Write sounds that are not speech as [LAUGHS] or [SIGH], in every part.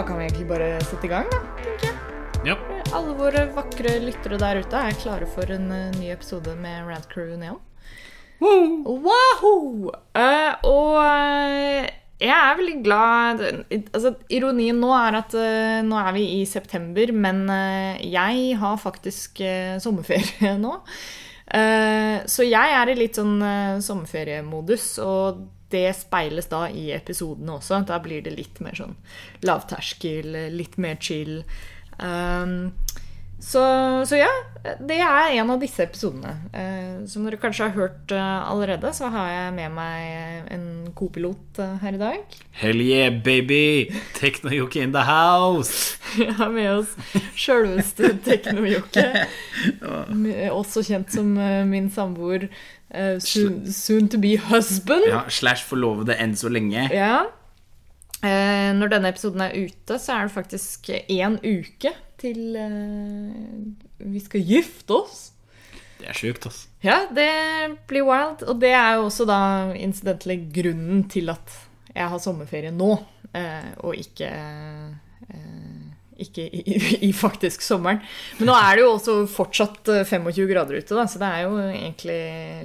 da kan vi egentlig bare sette i gang, da, tenker jeg. Ja. Alle våre vakre lyttere der ute er klare for en uh, ny episode med Rad Crew Neon. Wahoo! Uh, og uh, jeg er veldig glad altså, Ironien nå er at uh, nå er vi i september, men jeg har faktisk sommerferie [LAUGHS] nå. Så jeg er i litt sånn sommerferiemodus, og det speiles da i episodene også. Da blir det litt mer sånn lavterskel, litt mer chill. Um, så, så ja, det er en av disse episodene. Uh, som dere kanskje har hørt uh, allerede, så har jeg med meg en kopilot uh, her i dag. Hell yeah, baby! Teknojokke in the house! [LAUGHS] Vi har med oss sjølveste Teknojokke. [LAUGHS] Også kjent som eh, min samboer, eh, soon, soon to be husband. Ja, Slash forlovede enn så lenge. Ja. Eh, når denne episoden er ute, så er det faktisk én uke til eh, vi skal gifte oss. Det er sjukt, altså. Ja, det blir wild. Og det er jo også da incidentally grunnen til at jeg har sommerferie nå, eh, og ikke eh, ikke i, i, faktisk sommeren. Men nå er det jo også fortsatt eh, 25 grader ute, da, så det er jo egentlig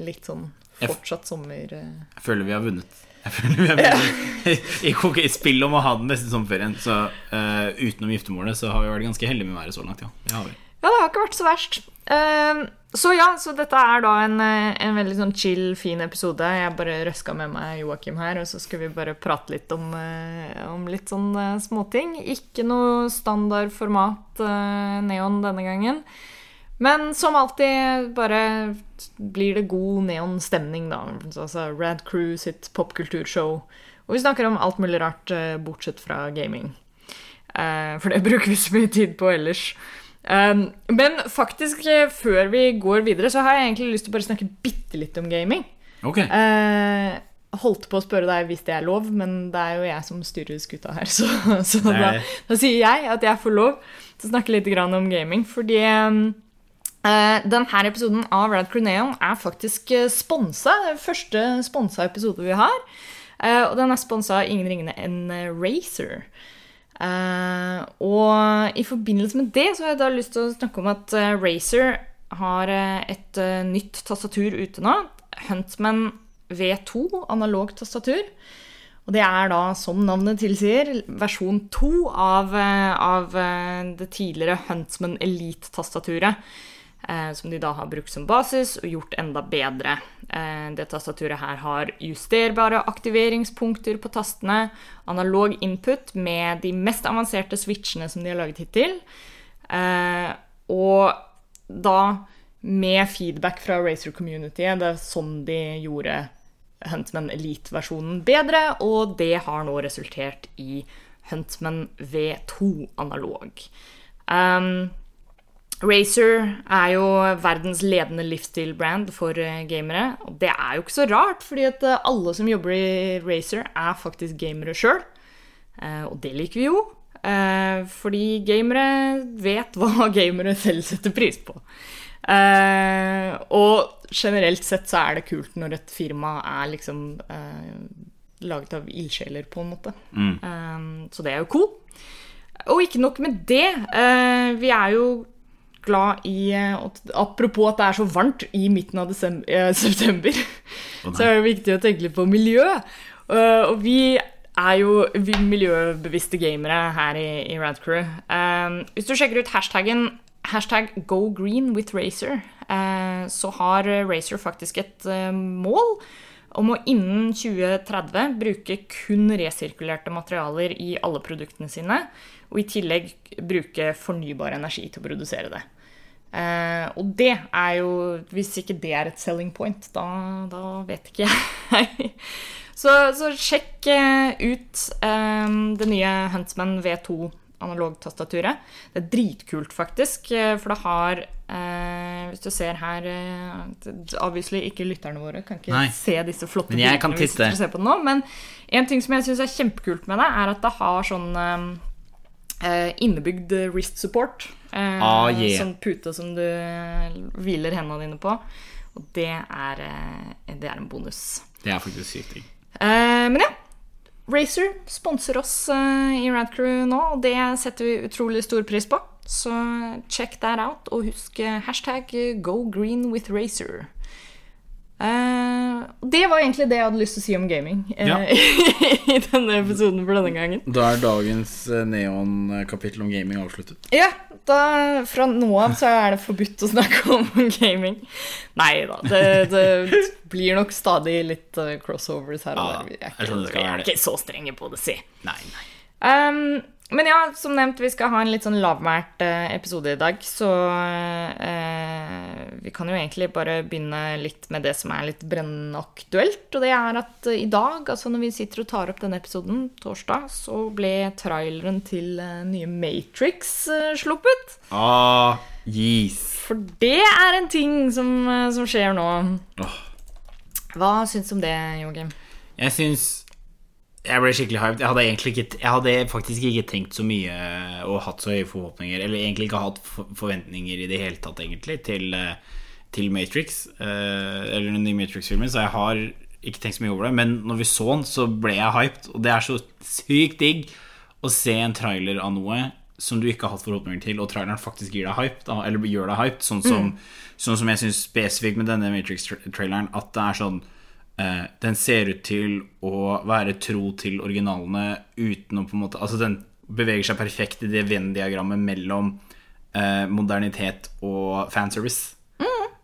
litt sånn fortsatt sommer... eh. Jeg føler vi har vunnet. Jeg føler vi har vunnet. [LAUGHS] I, I spill om å ha den beste sommerferien. Så uh, utenom giftermålet så har vi vært ganske heldige med været så langt, ja. Det har vi. Ja, det har ikke vært så verst. Ehm, så ja, så dette er da en, eh, en veldig sånn chill, fin episode. Jeg bare røska med meg Joakim her, og så skal vi bare prate litt om, eh, om litt sånn eh, småting. Ikke noe standard format neon denne gangen. Men som alltid bare blir det god neon-stemning, da. Altså Rad Crew sitt popkulturshow. Og vi snakker om alt mulig rart, bortsett fra gaming. For det bruker vi så mye tid på ellers. Um, men faktisk, eh, før vi går videre, så har jeg egentlig lyst til å bare snakke bitte litt om gaming. Ok. Uh, holdt på å spørre deg hvis det er lov, men det er jo jeg som styrer skuta her, [LAUGHS] så, så da, da sier jeg at jeg får lov til å snakke litt grann om gaming. Fordi um, eh, denne episoden av Rad Cruneon er faktisk sponsa. Er første sponsa episode vi har. Uh, og den er sponsa av ingen ringende enn eh, Eh, og i forbindelse med det så har jeg da lyst til å snakke om at uh, Razer har uh, et eh, nytt tastatur ute nå. Huntman V2 analog tastatur. Og det er da, som navnet tilsier, versjon 2 av, eh, av eh, det tidligere Huntsman Elite-tastaturet. Eh, som de da har brukt som basis og gjort enda bedre. Eh, det tastaturet her har justerbare aktiveringspunkter på tastene, analog input med de mest avanserte switchene som de har laget hittil, eh, og da med feedback fra Racer Community. Det er sånn de gjorde Huntman Elite-versjonen bedre, og det har nå resultert i Huntman V2 analog. Um, Razer er jo verdens ledende livsstil-brand for eh, gamere. Og det er jo ikke så rart, fordi at eh, alle som jobber i Razer, er faktisk gamere sjøl. Og det liker vi jo. eh, Fordi gamere vet [LAUGHS] hva gamere selv setter pris på. Eh, Og generelt sett så er det kult når et firma er liksom eh, laget av ildsjeler, på en måte. Mm. Så det er jo cool. Og ikke nok med det. eh, Vi er jo glad i eh, Apropos at det er så varmt i midten av desember, eh, [LAUGHS] september, så er det viktig å tenke litt på miljø. Eh, Og vi er jo vi miljøbevisste gamere her i, i Radcrew. Hvis du sjekker ut hashtaggen hashtag go green with Racer, så har Racer faktisk et mål om å innen 2030 bruke kun resirkulerte materialer i alle produktene sine, og i tillegg bruke fornybar energi til å produsere det. Eh, og det er jo Hvis ikke det er et selling point, da, da vet ikke jeg. [LAUGHS] så, så sjekk eh, ut eh, det nye Huntsman V2 analogtastaturet. Det er dritkult, faktisk, eh, for det har eh, Hvis du ser her eh, Obviously ikke lytterne våre kan ikke Nei. se disse flotte Men jeg kan titte. Hvis på nå. Men en ting som jeg syns er kjempekult med det, er at det har sånn eh, eh, innebygd wrist support. Eh, Ah, yeah. Sånn pute som du eh, hviler hendene dine på. Og det er, eh, det er en bonus. Det er faktisk sykt digg. Eh, men ja. Racer sponser oss eh, i Radcrew nå, og det setter vi utrolig stor pris på. Så check that out, og husk eh, hashtag go green with Racer. Eh, det var egentlig det jeg hadde lyst til å si om gaming uh, Ja. [LAUGHS] i denne episoden for denne gangen. Da er dagens eh, neon-kapittel om gaming avsluttet. Ja, da, fra nå av så er det forbudt å snakke om gaming. Nei da, det, det blir nok stadig litt eh, crossovers her og der. Vi er ikke, vi er ikke så strenge på det, si. Nei, nei. Um, men ja, som nevnt, vi skal ha en litt sånn lavmælt eh, episode i dag, så eh, vi kan jo egentlig bare begynne litt med det som er litt brennende aktuelt. Og det er at eh, i dag, altså når vi sitter og tar opp denne episoden, torsdag, så ble traileren til eh, nye Matrix sluppet. Ah, yes. For det er en ting som, som skjer nå. Oh. Hva syns du om det, Joakim? Jeg syns Jeg ble skikkelig hyped. Jeg hadde ikke Jeg hadde faktisk ikke tenkt så mye og hatt så høye forhåpninger, eller egentlig ikke hatt forventninger i det hele tatt, egentlig, til, eh, til Matrix. eh, Eller den nye Matrix-filmen, så jeg har ikke tenkt så mye over det. Men når vi så den, så ble jeg hyped, og det er så sykt digg å se en trailer av noe som du ikke har hatt forhåpninger til, og traileren faktisk gir deg hype, da, eller gjør deg hyped, sånn som, sånn som jeg syns spesifikt med denne Matrix-traileren, at det er sånn eh, Den ser ut til å være tro til originalene uten å på en måte Altså, den beveger seg perfekt i det Venn-diagrammet mellom eh, modernitet og fanservice.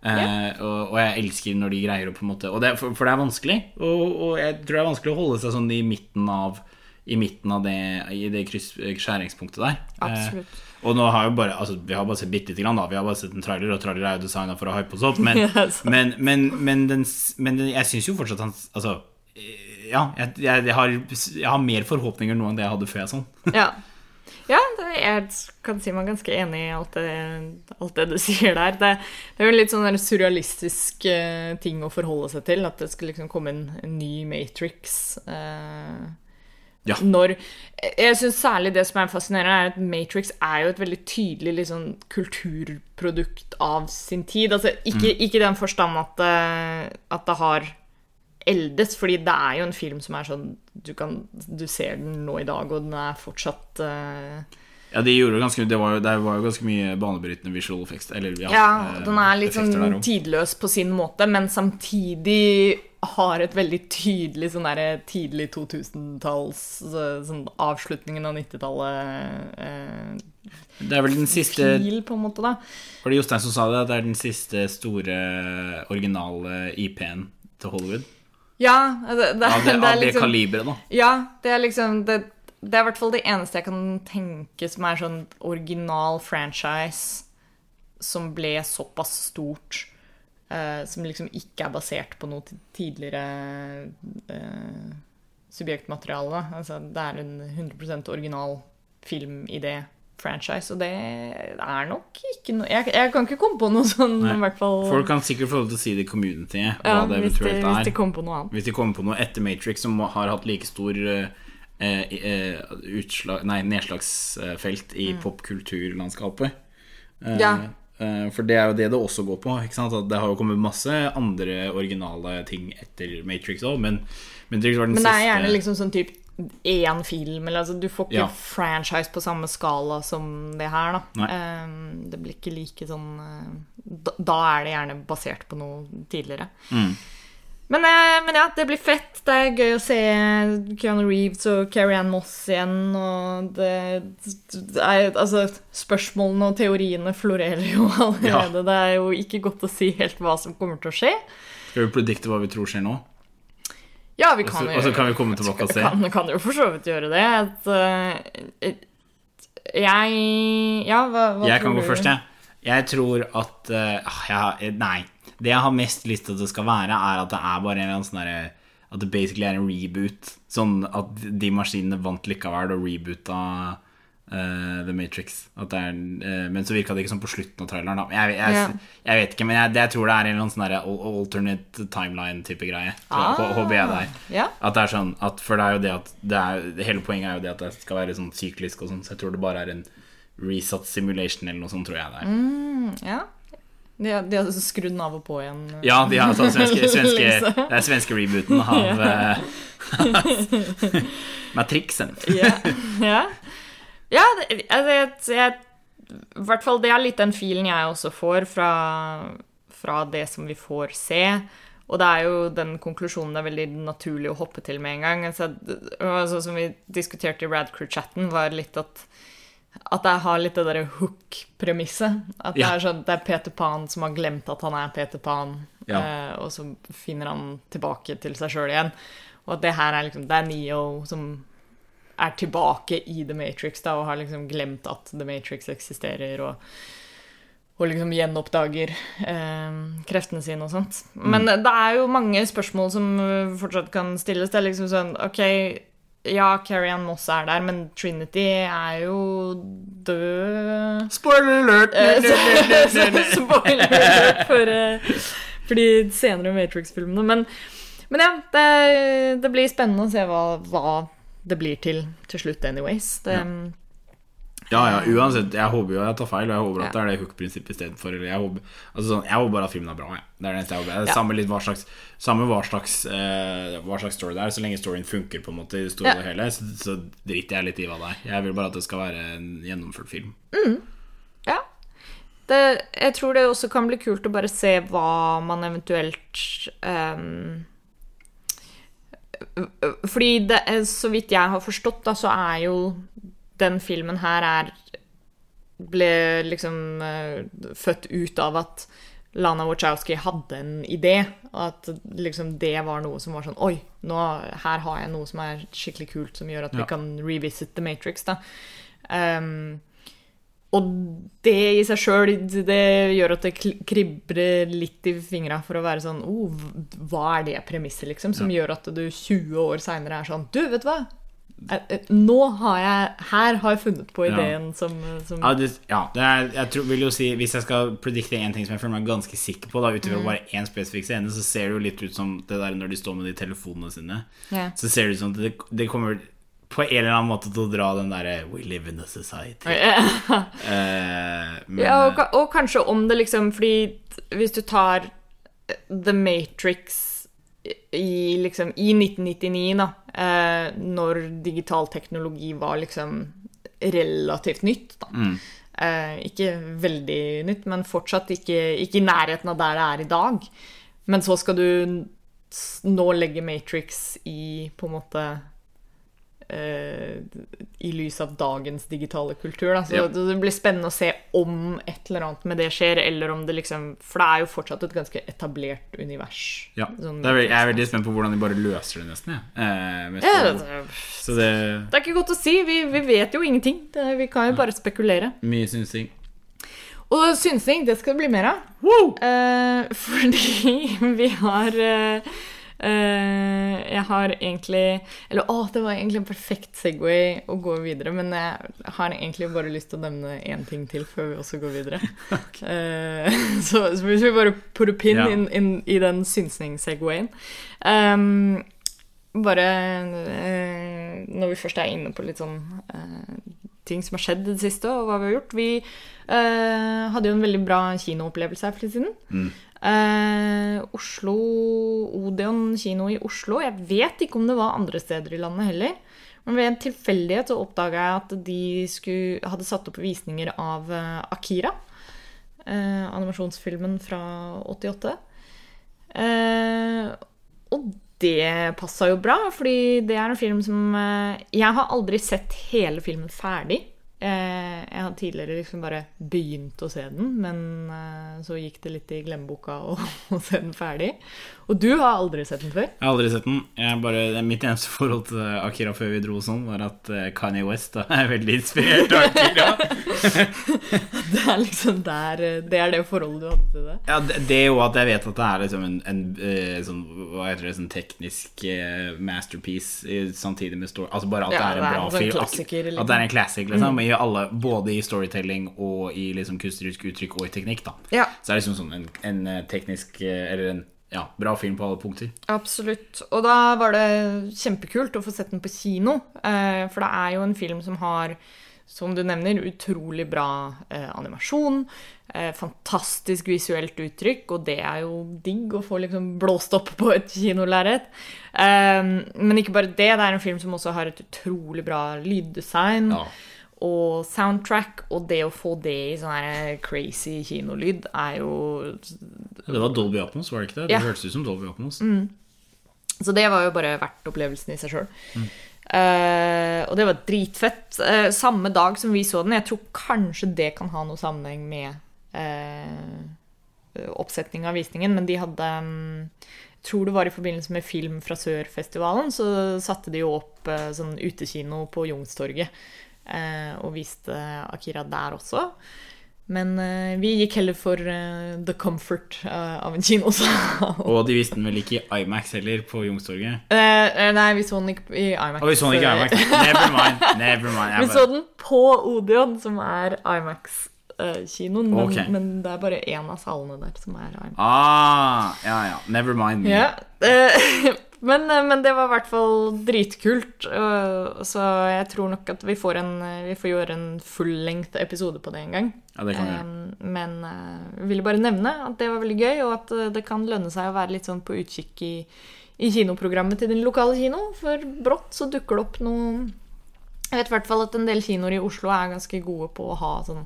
Eh, og, og jeg elsker når de greier å på en måte det, for, for det er vanskelig. Og, og jeg tror det er vanskelig å holde seg sånn i midten av I midten av det I det kryss, skjæringspunktet der. Absolutt. Og nå har jo bare Altså, vi har bare sett bitte lite grann, da. Vi har bare sett en trailer, og trailer er jo designa for å hype oss opp, men, [LAUGHS] yes. men, men, men, den, men den, jeg syns jo fortsatt han Altså, ja. Jeg, jeg, jeg, har, jeg har mer forhåpninger nå enn det jeg hadde før jeg sånn. [LAUGHS] Ja. Ja, det, jeg kan si meg ganske enig i alt det, alt det du [LAUGHS] sier der. Det, det er jo litt sånn surrealistisk eh, ting å forholde seg til. At det skal liksom komme en, en ny Matrix. eh, Ja. Når Jeg syns særlig det som er fascinerende, er at Matrix er jo et veldig tydelig liksom, kulturprodukt av sin tid. Altså, ikke, i den forstand at, det- at det har eldes, fordi det er jo en film som er sånn Du, kan, du ser den nå i dag, og den er fortsatt uh, Ja, de gjorde ganske, det, var jo, det var jo ganske mye banebrytende visual effects. Eller, ja, Ja, eh, den er litt sånn tidløs på sin måte, men samtidig har et veldig tydelig sånn der, tidlig 2000-talls sånn avslutningen av 90-tallet eh, Det er vel den siste Fil, på en måte, da. Var det Jostein som sa det? At det er den siste store originale IP-en til Hollywood? Ja, det, det, Av det, det det liksom kaliberet, da. Ja, det er liksom det, det er i hvert fall det eneste jeg kan tenke som er sånn original franchise som ble såpass stort. Eh, som liksom ikke er basert på noe tidligere uh, subjektmateriale. Altså, det er en 100% original filmidé. Franchise, og det er nok ikke noe jeg, jeg kan ikke komme på noe sånn, i hvert fall. Folk kan sikkert få lov til å si det i communityet, hva ja, det hvis, de, er. hvis de kommer på noe annet. Hvis de kommer på noe etter Matrix som har hatt like stor uh, utslag, nei, nedslagsfelt i popkulturlandskapet. Eh, Ja. Eh, for det er jo det det også går på. Det har jo kommet masse andre originale ting etter Matrix òg, men Matrix var den Men det er gjerne liksom sånn typ én film, eller altså du får ikke Ja. franchise på samme skala som det her, da. Ehm, det blir ikke like sånn eh, da, da er det gjerne basert på noe tidligere. Mm. Men, eh, men ja, det blir fett. Det er gøy å se Keanu Reeves og Carrie Ann Moss igjen. Og det, det er, altså, spørsmålene og teoriene florerer jo [LAUGHS] allerede. Det er jo ikke godt å si helt hva som kommer til å skje. Skal vi predikte hva vi tror skjer nå? Ja, vi kan jo og så kan vi komme tilbake og se. kan, kan jo for så vidt gjøre det. At, eh, jeg Ja, hva, hva Jeg tror kan gå først, jeg. Jeg tror at uh, ja, Nei. Det jeg har mest lyst til at det skal være, er at det er bare en sånn derre At det basically er en reboot. Sånn at de maskinene vant likevel og reboota uh, The Matrix. Er, uh, men så virka det ikke sånn på slutten av traileren. Da. Jeg, jeg, jeg, jeg, vet ikke, men jeg, tror det er en sånn alternate timeline-type greie. Ah. Hå- Håper jeg det er. Ja. At det er sånn at, For det er jo det at det er, Hele poenget er jo det at det skal være sånn syklisk og sånn, så jeg tror det bare er en resatt simulation eller noe sånt, tror jeg det er. ja. De, de har skrudd den av og på igjen. Ja, de har tatt svenske, [LAUGHS] svenske, det er svenske rebooten av, [LAUGHS] eh, [LAUGHS] Matrixen. Ja. ja. ja det, altså, jeg, jeg, I hvert fall det er litt den filen jeg også får fra, fra det som vi får se. Og det er jo den konklusjonen det er veldig naturlig å hoppe til med en gang. Altså, altså, som vi diskuterte i Radcrew-chatten, var litt at at jeg har litt det derre hook-premisset. At det, Ja. er sånn, det er Peter Pan som har glemt at han er Peter Pan, Ja. eh, og så finner han tilbake til seg sjøl igjen. Og at det her er liksom Det er Neo som er tilbake i The Matrix da, og har liksom glemt at The Matrix eksisterer, og, og liksom gjenoppdager eh, kreftene sine og sånt. Men det er jo mange spørsmål som fortsatt kan stilles. Det er liksom sånn OK, ja, Carrie Ann Moss er der, men Trinity er jo død Spoiler alert! Eh, [LAUGHS] Spoiler alert for, eh, for de senere Matrix-filmene. Men, men ja, det, det blir spennende å se hva, hva det blir til til slutt, anyways. Det, Ja, ja, uansett. Jeg håper jo jeg tar feil, og jeg håper Ja. at det er det hook-prinsippet istedenfor. Jeg, håper- altså sånn, jeg håper bare at filmen er bra. Jeg. Det er det eneste jeg håper. Det er Ja. Samme, litt hva slags, samme hva slags, uh, hva slags story det er, så lenge storyen funker på en måte i det store Ja. hele, så, så driter jeg litt i hva det er. Jeg vil bare at det skal være en gjennomført film. ja. Det, jeg tror det også kan bli kult å bare se hva man eventuelt um Fordi det, er- så vidt jeg har forstått, da, så er jo den filmen her er ble liksom uh, født ut av at Lana Wachowski hadde en idé. At liksom det var noe som var sånn Oi, nå, her har jeg noe som er skikkelig kult, som gjør at vi kan revisit The Matrix. da. Um, og det i seg sjøl, det gjør at det kribler litt i fingra for å være sånn oh, Hva er det premisset, liksom? Som gjør at du 20 år seinere er sånn Du, vet du hva? Eh, eh, Nå har jeg Her har jeg funnet på Ja. ideen som, som Ja, det, ja det er, jeg tror, vil jo si Hvis jeg skal predikte én ting som jeg føler meg ganske sikker på, da ut ifra bare én spesifikk scene, så ser det jo litt ut som det der når de står med de telefonene sine. Yeah. Så ser det ut som det, det kommer på en eller annen måte til å dra den derre We live in a society. Yeah. Eh, [LAUGHS] men, Ja, og, og kanskje om det liksom Fordi hvis du tar The Matrix i liksom I 1999, da, eh, når digital teknologi var liksom relativt nytt, da. Eh, ikke veldig nytt, men fortsatt ikke, ikke i nærheten av der det er i dag. Men så skal du nå legge Matrix i på en måte I lys av dagens digitale kultur. Da. Så Ja. det blir spennende å se om et eller annet med det skjer, eller om det liksom For det er jo fortsatt et ganske etablert univers. ja, Sånn er, jeg er veldig spent på hvordan de bare løser det, nesten. Ja. Eh, Ja, det, Så det det er ikke godt å si. Vi, vi vet jo ingenting. Det, vi kan jo bare spekulere. Mye synsing. Og synsing, det skal det bli mer av. Eh, [LAUGHS] fordi vi har eh, eh, Jeg har egentlig Eller å, det var egentlig en perfekt Segway å gå videre, men jeg har egentlig bare lyst til å nevne én ting til før vi også går videre. [LAUGHS] Eh, [LAUGHS] så, så hvis vi bare putter pin Ja. in, in, i den synsning-segwayen um, Bare eh, når vi først er inne på litt sånn uh, ting som har skjedd det siste, og hva vi har gjort. Vi uh, hadde jo en veldig bra kinoopplevelse her for litt siden. Mm. Eh, Oslo Odeon kino i Oslo. Jeg vet ikke om det var andre steder i landet heller. Men ved en tilfeldighet så oppdaga jeg at de skulle, hadde satt opp visninger av eh, Akira. Eh, animasjonsfilmen fra 88. Eh, og det passa jo bra, fordi det er en film som eh, Jeg har aldri sett hele filmen ferdig. Eh, jeg hadde tidligere liksom bare begynt å se den, men eh, så gikk det litt i glemmeboka å, å [LAUGHS] se den ferdig. Og du har aldri sett den før? Jeg har aldri sett den. Bare, mitt eneste forhold til Akira før vi dro sånn, var at eh, Kanye West da, [LAUGHS] er veldig inspirert av Akira. [LAUGHS] Det er liksom der eh, Det er det forholdet du hadde til det? Ja, det, det er jo at jeg vet at det er liksom en, en eh, sånn, hva heter det, sånn teknisk eh, masterpiece samtidig med story Altså bare at Ja, det er en det er bra en sånn film. At, liksom. det er en classic, liksom. I alle, både i storytelling og i liksom kunstnerisk uttrykk og i teknikk, da. Ja. Så er det liksom sånn en, en eh, teknisk eh, Eller en ja, bra film på alle punkter. Absolutt. Og da var det kjempekult å få sett den på kino. Eh, for det er jo en film som har som du nevner, utrolig bra animasjon. Eh, fantastisk visuelt uttrykk, og det er jo digg å få liksom blåst opp på et kinolerret. Men ikke bare det, det er en film som også har et utrolig bra lyddesign. Ja. Og soundtrack, og det å få det i sånn crazy kinolyd, er jo Det var Dolby Atmos, var det ikke det? Det Ja. Mm. hørtes ut som Dolby Atmos. Så det var jo bare verdt opplevelsen i seg sjøl. og det var dritfett. Uh, samme dag som vi så den. Jeg tror kanskje det kan ha noe sammenheng med uh, oppsetning av visningen, men de hadde um, Jeg tror det var i forbindelse med Film fra Sør-festivalen, så satte de jo opp eh, sånn utekino på Youngstorget eh, og viste Akira der også. Men eh, vi gikk heller for eh, the comfort eh, av en kinosal. [LAUGHS] Og de viste den vel ikke i Imax heller, på Youngstorget? Eh, eh, nei, vi så den ikke i IMAX. Og vi så den ikke i Imax. [LAUGHS] Never mind. Never mind. Vi så den på Odeon, som er IMAX-kinoen. men, okay. men det er bare én av salene der som er IMAX. ah, ja, ja. Never mind. Ja, eh, [LAUGHS] men, eh, men det var i hvert fall dritkult. Så jeg tror nok at vi får, en, eh, vi får gjøre en fulllengt episode på det en gang. Ja, det kan vi. Men eh, jeg ville bare nevne at det var veldig gøy, og at det kan lønne seg å være litt sånn på utkikk i, i kinoprogrammet til din lokale kino, for brått så dukker det opp noe Jeg vet i hvert fall at en del kinoer i Oslo er ganske gode på å ha sånn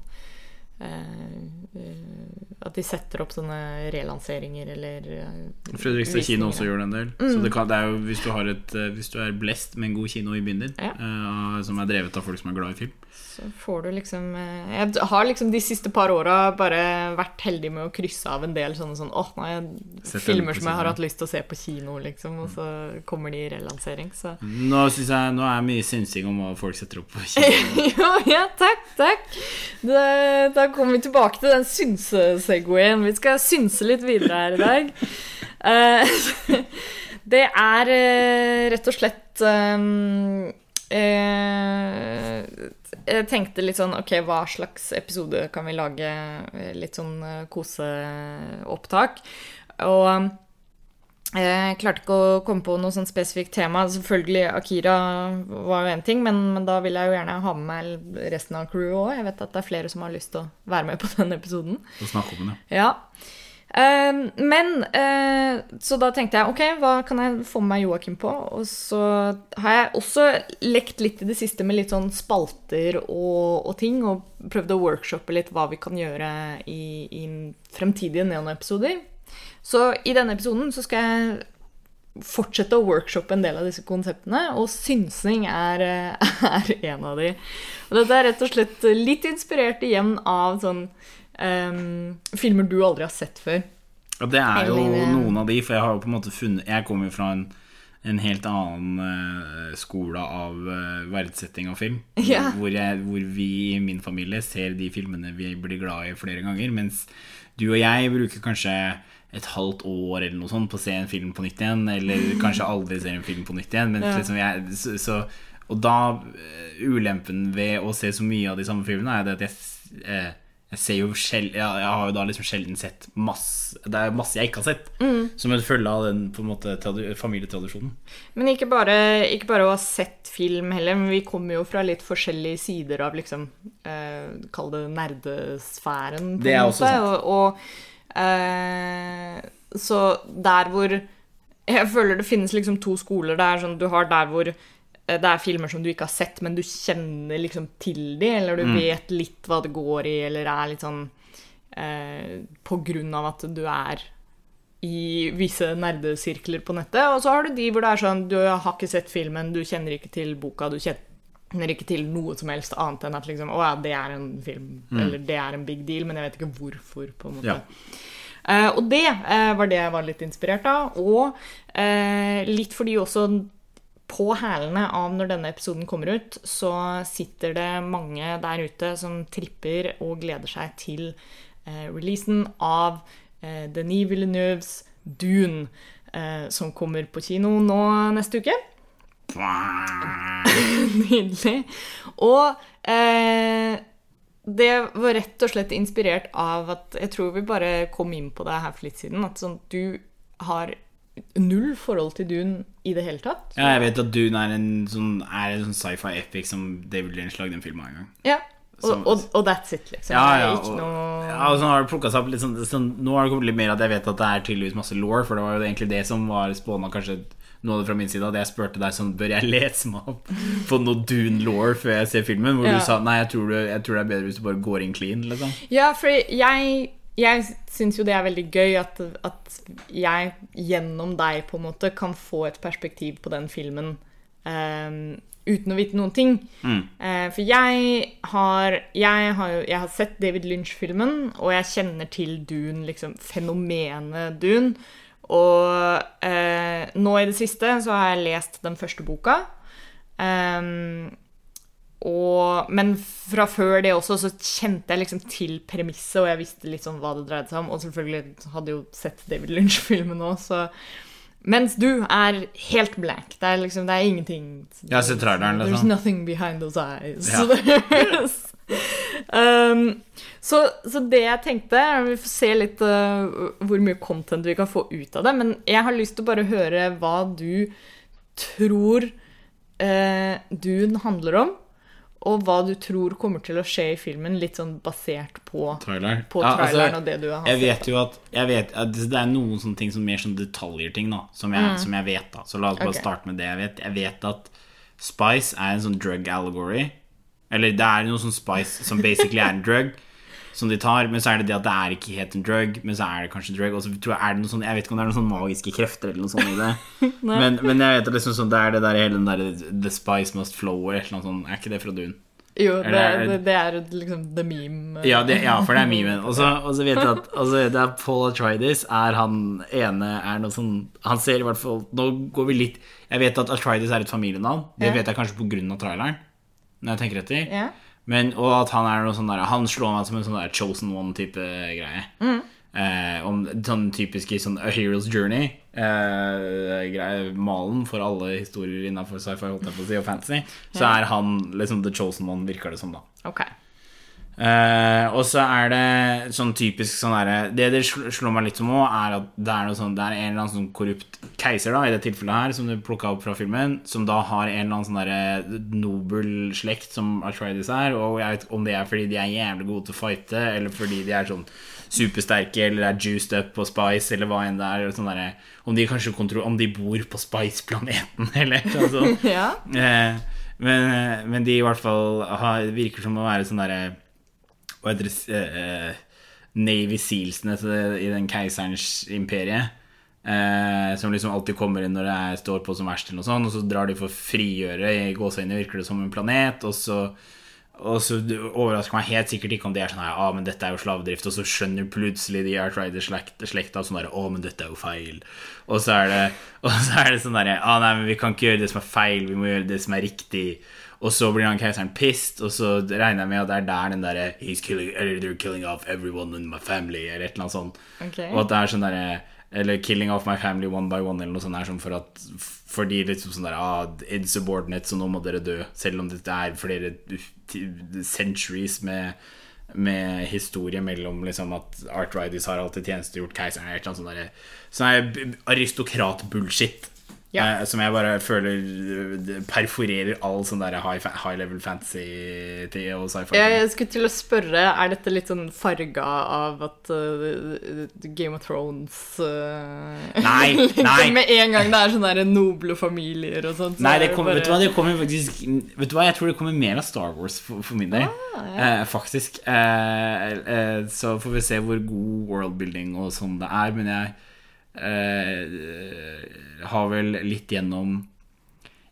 At de setter opp sånne relanseringer eller eh, Fredrikstad kino også gjør det en del. Så det, kan, det er jo hvis du, har et, eh, hvis du er blest med en god kino i byen din, Ja. uh, som er drevet av folk som er glad i film Så får du liksom eh, Jeg har liksom de siste par åra bare vært heldig med å krysse av en del sånne sånn Åh, nei, jeg filmer som jeg har hatt lyst til å se på kino, liksom, og så kommer de i relansering, så Nå synes jeg Nå er mye synsing om hva folk setter opp på [LAUGHS] kino. Jo, ja, takk, takk. Det, da kommer vi tilbake til den synsesegoen. Vi skal synse litt videre her i dag. Eh, [LAUGHS] det er eh, rett og slett um, Jeg tenkte litt sånn Ok, hva slags episode kan vi lage? Eh, Litt sånn eh, koseopptak. Og eh, jeg klarte ikke å komme på noe sånn spesifikt tema. Selvfølgelig Akira var jo én ting, men, men da vil jeg jo gjerne ha med meg resten av crewet òg. Jeg vet at det er flere som har lyst til å være med på den episoden. Og snakke om det. Ja. Eh, men eh, Så da tenkte jeg ok, hva kan jeg få med meg Joakim på? Og så har jeg også lekt litt i det siste med litt sånn spalter og, og ting, og prøvd å workshoppe litt hva vi kan gjøre i, i fremtidige Neon-episoder. Så i denne episoden så skal jeg fortsette å workshoppe en del av disse konseptene, og synsing er, [LAUGHS] er en av de. Og dette er rett og slett litt inspirert igjen av sånn em, filmer du aldri har sett før. Og det er jo Eller, eh, noen av de, for jeg har jo på en måte funnet Jeg kommer jo fra en, en helt annen uh, skole av uh, verdsetting av film. [LAUGHS] Ja. Hvor, jeg, hvor vi i min familie ser de filmene vi blir glad i flere ganger. Mens du og jeg bruker kanskje et halvt år eller noe sånt på å se en film på nytt igjen. Eller [LAUGHS] kanskje aldri ser en film på nytt igjen. Men Ja. liksom jeg, så, så, og da Ulempen ved å se så mye av de samme filmene er det at jeg, eh, jeg ser jo sjel, jeg, jeg har jo da liksom sjelden sett masse Det er masse jeg ikke har sett. Som en følge av den på en måte familietradisjonen. Men ikke bare, ikke bare å ha sett film heller, men vi kommer jo fra litt forskjellige sider av liksom eh, Kall det nerdesfæren, på Det er en også måte. sant. Og, og eh, Så der hvor Jeg føler det finnes liksom to skoler. Det er sånn, du har der hvor det er filmer som du ikke har sett, men du kjenner liksom til de, eller du vet litt hva det går i, eller er litt sånn eh, På grunn av at du er i visse nerdesirkler på nettet. Og så har du de hvor det er sånn du har ikke sett filmen, du kjenner ikke til boka, du kjenner ikke til noe som helst annet enn at liksom, å ja, det er en film, eller det er en big deal, men jeg vet ikke hvorfor, på en måte. Ja. Eh, og det eh, var det jeg var litt inspirert av, og eh, litt fordi også på hælene av når denne episoden kommer ut, så sitter det mange der ute som tripper og gleder seg til eh, releasen av eh, Denis Villeneuves Dune, eh, som kommer på kino nå neste uke. [LAUGHS] Nydelig. Og eh, det var rett og slett inspirert av at Jeg tror vi bare kom inn på det her for litt siden. At sånn, du har null forhold til Dune i det hele tatt. Ja, jeg vet at Dune er en sånn, sånn sci-fi epic som David Lynch lagde en film av en gang. Ja, og, og, og that's it, liksom. Ja, ja, og, noe ja, og så har det plukket seg opp litt sånn, sånn Nå har det kommet litt mer at jeg vet at det er tydeligvis masse law, for det var jo egentlig det som var spåna kanskje noe av det fra min side. At jeg spurte deg sånn Bør jeg [LAUGHS] lese meg opp på noe Dune law før jeg ser filmen? Hvor Ja. du sa nei, jeg tror, du, jeg tror det er bedre hvis du bare går inn clean. Liksom. Ja, for jeg, jeg syns jo det er veldig gøy at, at jeg gjennom deg på en måte kan få et perspektiv på den filmen um, uten å vite noen ting. Eh, for jeg har, jeg har jeg har sett David Lynch-filmen, og jeg kjenner til Dune, liksom fenomenet Dune. Og uh, nå i det siste så har jeg lest den første boka. Ehm, og, men fra før det også så kjente jeg liksom til premisset, og jeg visste litt sånn hva det dreide seg om. Og selvfølgelig hadde jeg jo sett David Lynch-filmen òg, så Mens du er helt blank. Det er liksom, det er ingenting Ja, se traileren, liksom. There's nothing behind those eyes. Ja. um, så, så det jeg tenkte Vi får se litt uh, hvor mye content vi kan få ut av det. Men jeg har lyst til å bare høre hva du tror uh, Dune handler om. Og hva du tror kommer til å skje i filmen, litt sånn basert på, Trailer. på Ja, altså, traileren og det du har Jeg sett. vet jo at, jeg vet, at det er noen sånne ting som mer sånn detaljer-ting da som jeg, som jeg vet. da Så la oss bare okay. Starte med det jeg vet. Jeg vet at spice er en sånn drug allegory. Eller det er noe sånn spice som basically er en drug som de tar, men så er det det at det er ikke helt en drug, men så er det kanskje en drug. Og så tror jeg, er det noe sånn, jeg vet ikke om det er noen sånn magiske krefter eller noe sånt i det. [LAUGHS] men, men jeg vet at liksom sånn, det er det der hele den der The spice must flow eller et eller annet sånt. Er ikke det fra Dune? Jo, det, det, det er liksom the meme. Ja, det, ja, for det er memen. Og så, vet jeg at altså, det er Paul Atreides er han ene er noe sånn Han ser i hvert fall Nå går vi litt Jeg vet at Atreides er et familienavn. Det vet jeg kanskje av traileren. Når jeg tenker etter. Ja. Men, og at han er noe sånn der Han slår meg som en sånn der chosen one-type greie. Eh, om sånn typiske sånn A Hero's Journey. Eh, greie, malen for alle historier innafor sci-fi holdt jeg på å si, og fantasy. Så er han liksom the chosen one, virker det som, da. Ok. Eh, og så er det sånn typisk sånn derre Det det slår meg litt som òg, er at det er, noe sånn, det er en eller annen sånn korrupt keiser, da, i det tilfellet her, som du plukka opp fra filmen, som da har en eller annen sånn derre nobel slekt som Atreides er, og jeg vet om det er fordi de er jævlig gode til å fighte, eller fordi de er sånn supersterke, eller er juiced up på Spice, eller hva enn det er. Sånn der, om de kanskje om de bor på Spice-planeten, [LAUGHS] eller noe sånt. [LAUGHS] Ja. uh, men, men de i hvert fall har, virker som å være sånn derre Hva heter det eh, Navy Sealsene i den keiserens imperie. Eh, som liksom alltid kommer inn når det er, står på som verst, eller noe sånt, og så drar de for å frigjøre. I gåseøynene virker det som en planet, og så og så overrasker meg helt sikkert ikke om det er sånn her ah, men dette er jo slavedrift, og så skjønner plutselig de Artrider-slekta sånn derre, Å, men dette er jo feil. Og så er det, og så er det sånn derre ah, Nei, men vi kan ikke gjøre det som er feil, vi må gjøre det som er riktig. Og så blir han keiseren pissed, og så regner jeg med at det er der den derre He's killing, eller they're killing off everyone in my family, eller et eller annet sånt. Okay. Og at det er sånn derre Eller killing off my family one by one, eller noe sånt der, sånn for at fordi liksom sånn der ah, Insubordinate, så nå må dere dø. Selv om dette er flere centuries med med historie mellom liksom at Art Riders har alltid tjenestegjort keiseren Sånn her aristokrat-bullshit. Ja. Eh, som jeg bare føler eh, perforerer all sånn der high, high level fantasy og sci-fi. Jeg, jeg skulle til å spørre, er dette litt sånn farga av at uh, Game of Thrones uh, Nei, [LAUGHS] liksom nei. Med en gang det er sånne noble familier og sånt. så Nei, det kommer, bare- vet du hva, det kommer faktisk Vet du hva, jeg tror det kommer mer av Star Wars for, for min del. eh, faktisk. Eh, eh, så får vi se hvor god worldbuilding og sånn det er. Men jeg eh, har vel litt gjennom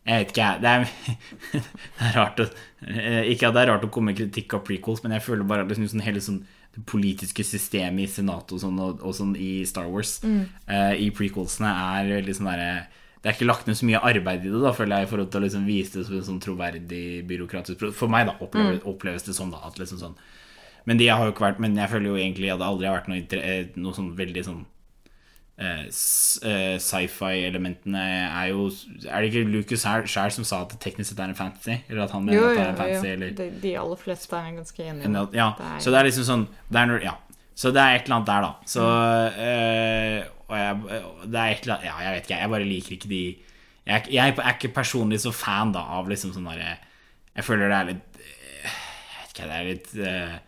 Jeg vet ikke. Det er, [LAUGHS] det er rart å eh, Ikke at det er rart å komme med kritikk av prequels, men jeg føler bare at liksom sånn, hele sånn det politiske systemet i senatet og sånn, og, og sånn i Star Wars, eh, i prequelsene, er veldig sånn derre det er ikke lagt ned så mye arbeid i det, da, føler jeg, i forhold til å liksom vise det som en sånn troverdig byråkratisk For meg, da, oppleves, oppleves det sånn, da. At liksom sånn Men de har jo ikke vært Men jeg føler jo egentlig at det aldri har vært noe, eh, noe sånn veldig sånn eh, eh, Sci-fi-elementene er jo Er det ikke Lucas sjøl som sa at det teknisk sett er en fantasy? Eller at han mener Jo, at det er en jo. fantasy? Eller? De, de aller fleste er ganske enige. En Ja, det er- så det er liksom sånn det er Ja, så det er et eller annet der, da. Så eh, Og jeg, det er et eller annet Ja, jeg vet ikke, jeg bare liker ikke de Jeg, jeg er ikke personlig så fan da av liksom sånn derre Jeg føler det er litt Jeg vet ikke, det er litt eh, eh,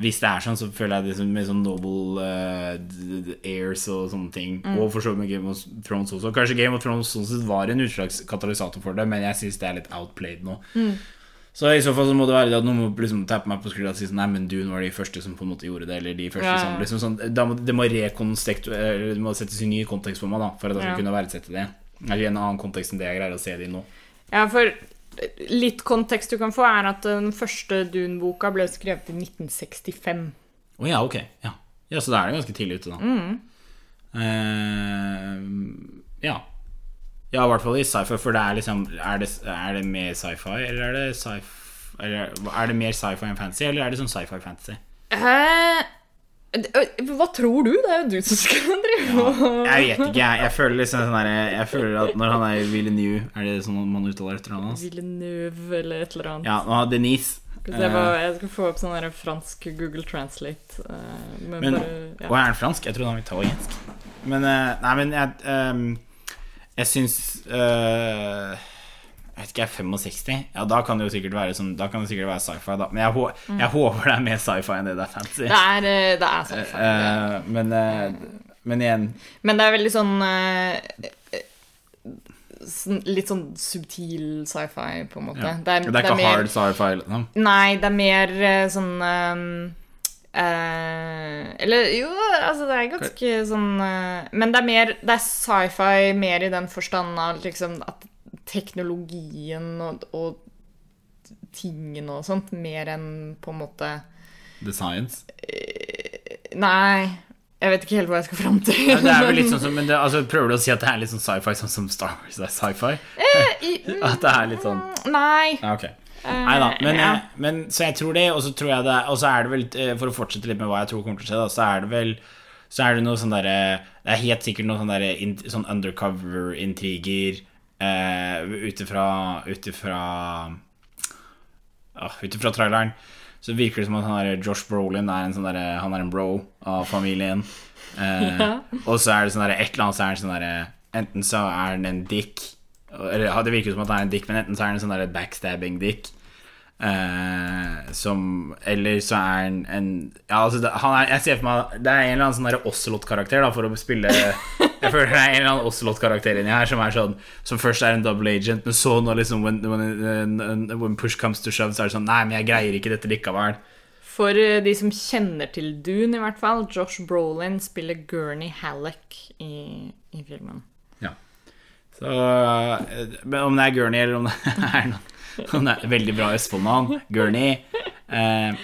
Hvis det er sånn, så føler jeg det som med sånn Noble eh, d- Airs og sånne ting. Og for så vidt med Game of Thrones også. Kanskje Game of Thrones sett var en utslagskatalysator for det, men jeg syns det er litt outplayed nå. Så i så fall så må det være at noen må liksom tappe meg på skuldra og si sånn Nei, men Dune var de første som på en måte gjorde det, eller de første Ja, som liksom sånn må, Det må Det må settes i ny kontekst for meg, da, for at jeg skal Ja. kunne verdsette det. Eller i en annen kontekst enn det jeg greier å se det i nå. Ja, for litt kontekst du kan få, er at den første Dune-boka ble skrevet i 1965. Å ja, ok. Ja. ja, så da er det ganske tidlig ute, da. Eh, ja. Ja, i hvert fall i sci-fi, for det er liksom Er det, er det mer sci-fi, eller er det sci-fi Er det mer sci-fi enn fantasy, eller er det sånn sci-fi fantasy? Eh, hva tror du? Det er jo du som skal [LAUGHS] drive og Jeg vet ikke, jeg. Jeg føler liksom sånn der, Jeg føler at når han er Villeneuve Er det sånn man uttaler etter hans? Villeneuve eller et eller annet. Ja, nå har Denise. Skal vi se jeg skal få opp sånn fransk Google Translate. eh, men, Men, bare, Og er han fransk? Jeg trodde han var italiensk. Men eh, Nei, men jeg ehm, Jeg syns eh, Jeg vet ikke, jeg er 65. Ja, da kan det jo sikkert være sånn det være sci-fi, da. Men jeg, hå jeg håper det er mer sci-fi enn det det er fantasy. Det er, eh, det er sci-fi. Uh, men, uh, men igjen Men det er veldig sånn sånn- Litt sånn subtil sci-fi, på en måte. ja. Det er, Det er ikke mer, hard sci-fi. Liksom. Nei, det er mer sånn um, Uh, Eller jo, altså det er ganske sånn uh, Men det er mer Det er sci-fi mer i den forstand av liksom at teknologien og, og tingene og sånt, mer enn på en måte The Science. Nei, jeg vet ikke helt hva jeg skal fram til. Ja, det er vel litt sånn [LAUGHS] som men det, altså, Prøver du å si at det er litt sånn sci-fi sånn som Star Wars er sci-fi? Eh, [LAUGHS] At det er litt sånn Nei. Ah, okay. Nei da. Men, ja. eh, men så jeg tror det, og så tror jeg det Og så er det vel, eh, for å fortsette litt med hva jeg tror kommer til å skje, da, så er det vel så er det noe sånn derre Det er helt sikkert noe sånn der, in- sånn undercover-intriger uh, ut ifra Ut ifra ah, traileren så virker det som at han der Josh Brolin er en sånn derre Han er en bro av familien. Eh, [LAUGHS] Og så er det sånn et eller annet så er det sånn derre Enten så er han en dick Eller det virker som at han er en dick, men enten så er han en sånn backstabbing dick. Eh, som Eller så er han en Ja, altså han er, Jeg ser for meg Det er en eller annen sånn Ocelot-karakter, for å spille [LAUGHS] Jeg føler det er en eller annen Ocelot-karakter inni her som er sånn Som først er en double agent, men så når liksom when, when, when push comes to shove, så er det sånn Nei, men jeg greier ikke dette likevel. For eh, de som kjenner til Dune, i hvert fall, Josh Brolin spiller Gurney Halleck i, i filmen. Ja. Så eh, Men om det er Gurney, eller om det [LAUGHS] er noen om det er veldig bra Østfold-navn, Gurney eh,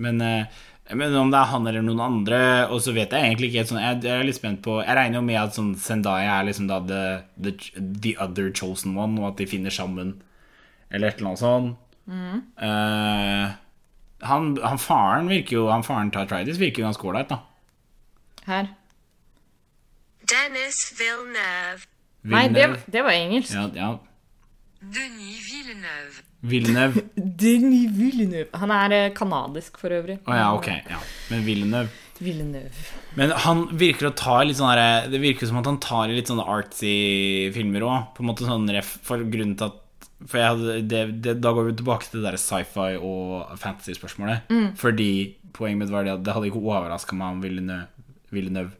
men, eh, men om det er han eller noen andre, og så vet jeg egentlig ikke helt sånn Jeg, jeg er litt spent på Jeg regner jo med at sånn Zendaya er liksom da the, the, the other chosen one, og at de finner sammen, eller et eller annet sånt. Eh, han, han faren virker jo Han faren til Atreides virker jo ganske ålreit, da. Her. Dennis Villeneuve. Nei, det, det var engelsk. ja, ja. Denis Villeneuve. Villeneuve. [LAUGHS] Denis Villeneuve. Han er eh, kanadisk, for øvrig. Å ja, ok. Ja. Men Villeneuve Villeneuve. Men han virker å ta litt sånn derre- Det virker som at han tar i litt sånne artsy filmer òg. På en måte sånn ref For grunnen til at For jeg hadde, det, det, Da går vi tilbake til det der sci-fi og fantasy-spørsmålet. Fordi poenget mitt var det at det hadde ikke overraska meg om Villeneuve, Villeneuve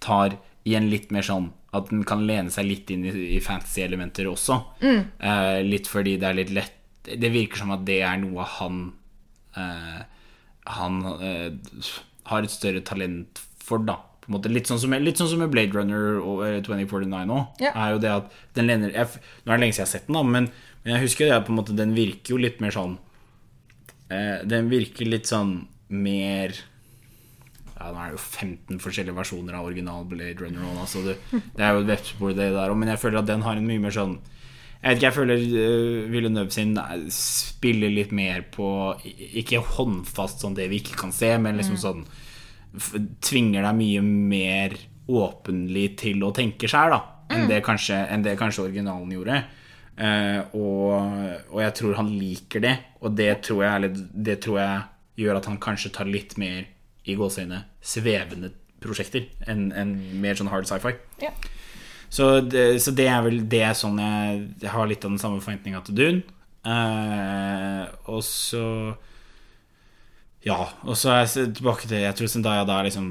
tar i en litt mer sånn At den kan lene seg litt inn i, i fantasy-elementer også. Eh, litt fordi det er litt lett Det virker som at det er noe han eh, Han eh, har et større talent for, da. På en måte, litt, sånn som, litt sånn som med Blade Runner og eh, 2049 nå. Ja. Er jo det at den lener jeg, Nå er det lenge siden jeg har sett den, da, men, men jeg husker det at på en måte den virker jo litt mer sånn eh, Den virker litt sånn mer ja, Nå er det jo 15 forskjellige versjoner av original Blade Runner. Også, så det, det er jo et webspor, det der òg, men jeg føler at den har en mye mer sånn jeg vet ikke, jeg føler uh, Villeneuve sin eh, spiller litt mer på Ikke håndfast sånn det vi ikke kan se, men liksom sånn f- Tvinger deg mye mer åpenlig til å tenke sjæl, da. Enn det, kanskje, enn det kanskje originalen gjorde. Uh, og, og jeg tror han liker det, og det tror jeg, det tror jeg gjør at han kanskje tar litt mer i gåseøyne svevende prosjekter enn enn mer sånn hard sci-fi. Ja. Så det, så det er vel det er sånn jeg, jeg har litt av den samme forventninga til Dune. Eh, og så Ja, og så er jeg tilbake til Jeg tror Zendaya da er liksom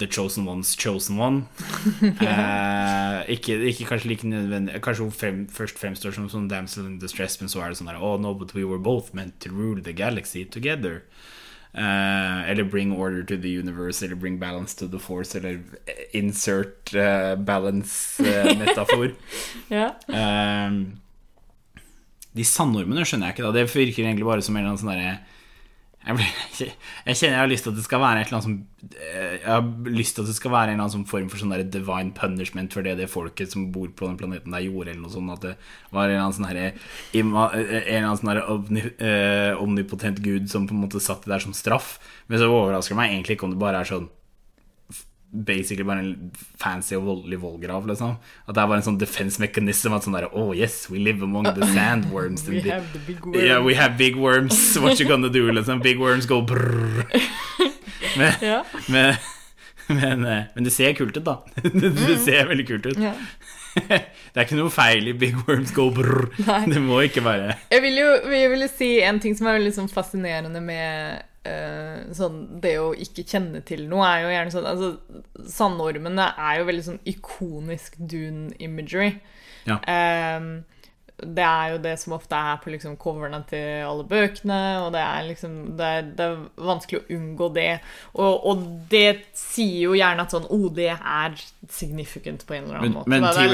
the chosen one's chosen one. [LAUGHS] Eh, ikke, ikke kanskje like nødvendig Kanskje hun frem, først fremstår som sånn damsel in distress, men så er det sånn der Oh no, but we were both meant to rule the galaxy together. Eh, eller bring order to the universe, eller bring balance to the force, eller insert uh, balance-metafor. [LAUGHS] Ja. um, de sandormene skjønner jeg ikke, da. Det virker egentlig bare som en eller annen sånn derre jeg, blir- [LAUGHS] jeg kjenner jeg har lyst til at det skal være et eller annet som eh, Jeg har lyst til at det skal være en eller annen form for sånn der divine punishment for det det folket som bor på den planeten der gjorde, eller noe sånt. At det var en eller annen sånn herre En eller annen sånn herre eh, omnipotent gud som på en måte satt det der som straff. Men så overrasker det meg egentlig ikke om det bare er sånn basically bare en fancy og voldelig vollgrav, liksom. At det er bare en sånn defense mechanism. At sånn der, oh yes, we live among the sandworms. [LAUGHS] We have the big worms. Yeah, we have big worms. What you gonna do? Liksom. Big worms go brrr. [LAUGHS] Men, Ja. men, men, eh, men det ser kult ut, da. [LAUGHS] Det ser veldig kult ut. Ja. Det er ikke noe feil i big worms go brrr. Det må ikke være Jeg vil jo jeg vil si en ting som er veldig sånn fascinerende med eh, sånn, det å ikke kjenne til noe, er jo gjerne sånn altså, Sandormene er jo veldig sånn ikonisk dune imagery. Ja. Ehm, det er jo det som ofte er på liksom coverne til alle bøkene, og det er liksom Det er, det er vanskelig å unngå det. Og, og det sier jo gjerne at sånn Oh, det er significant på en eller annen måte. men Det er-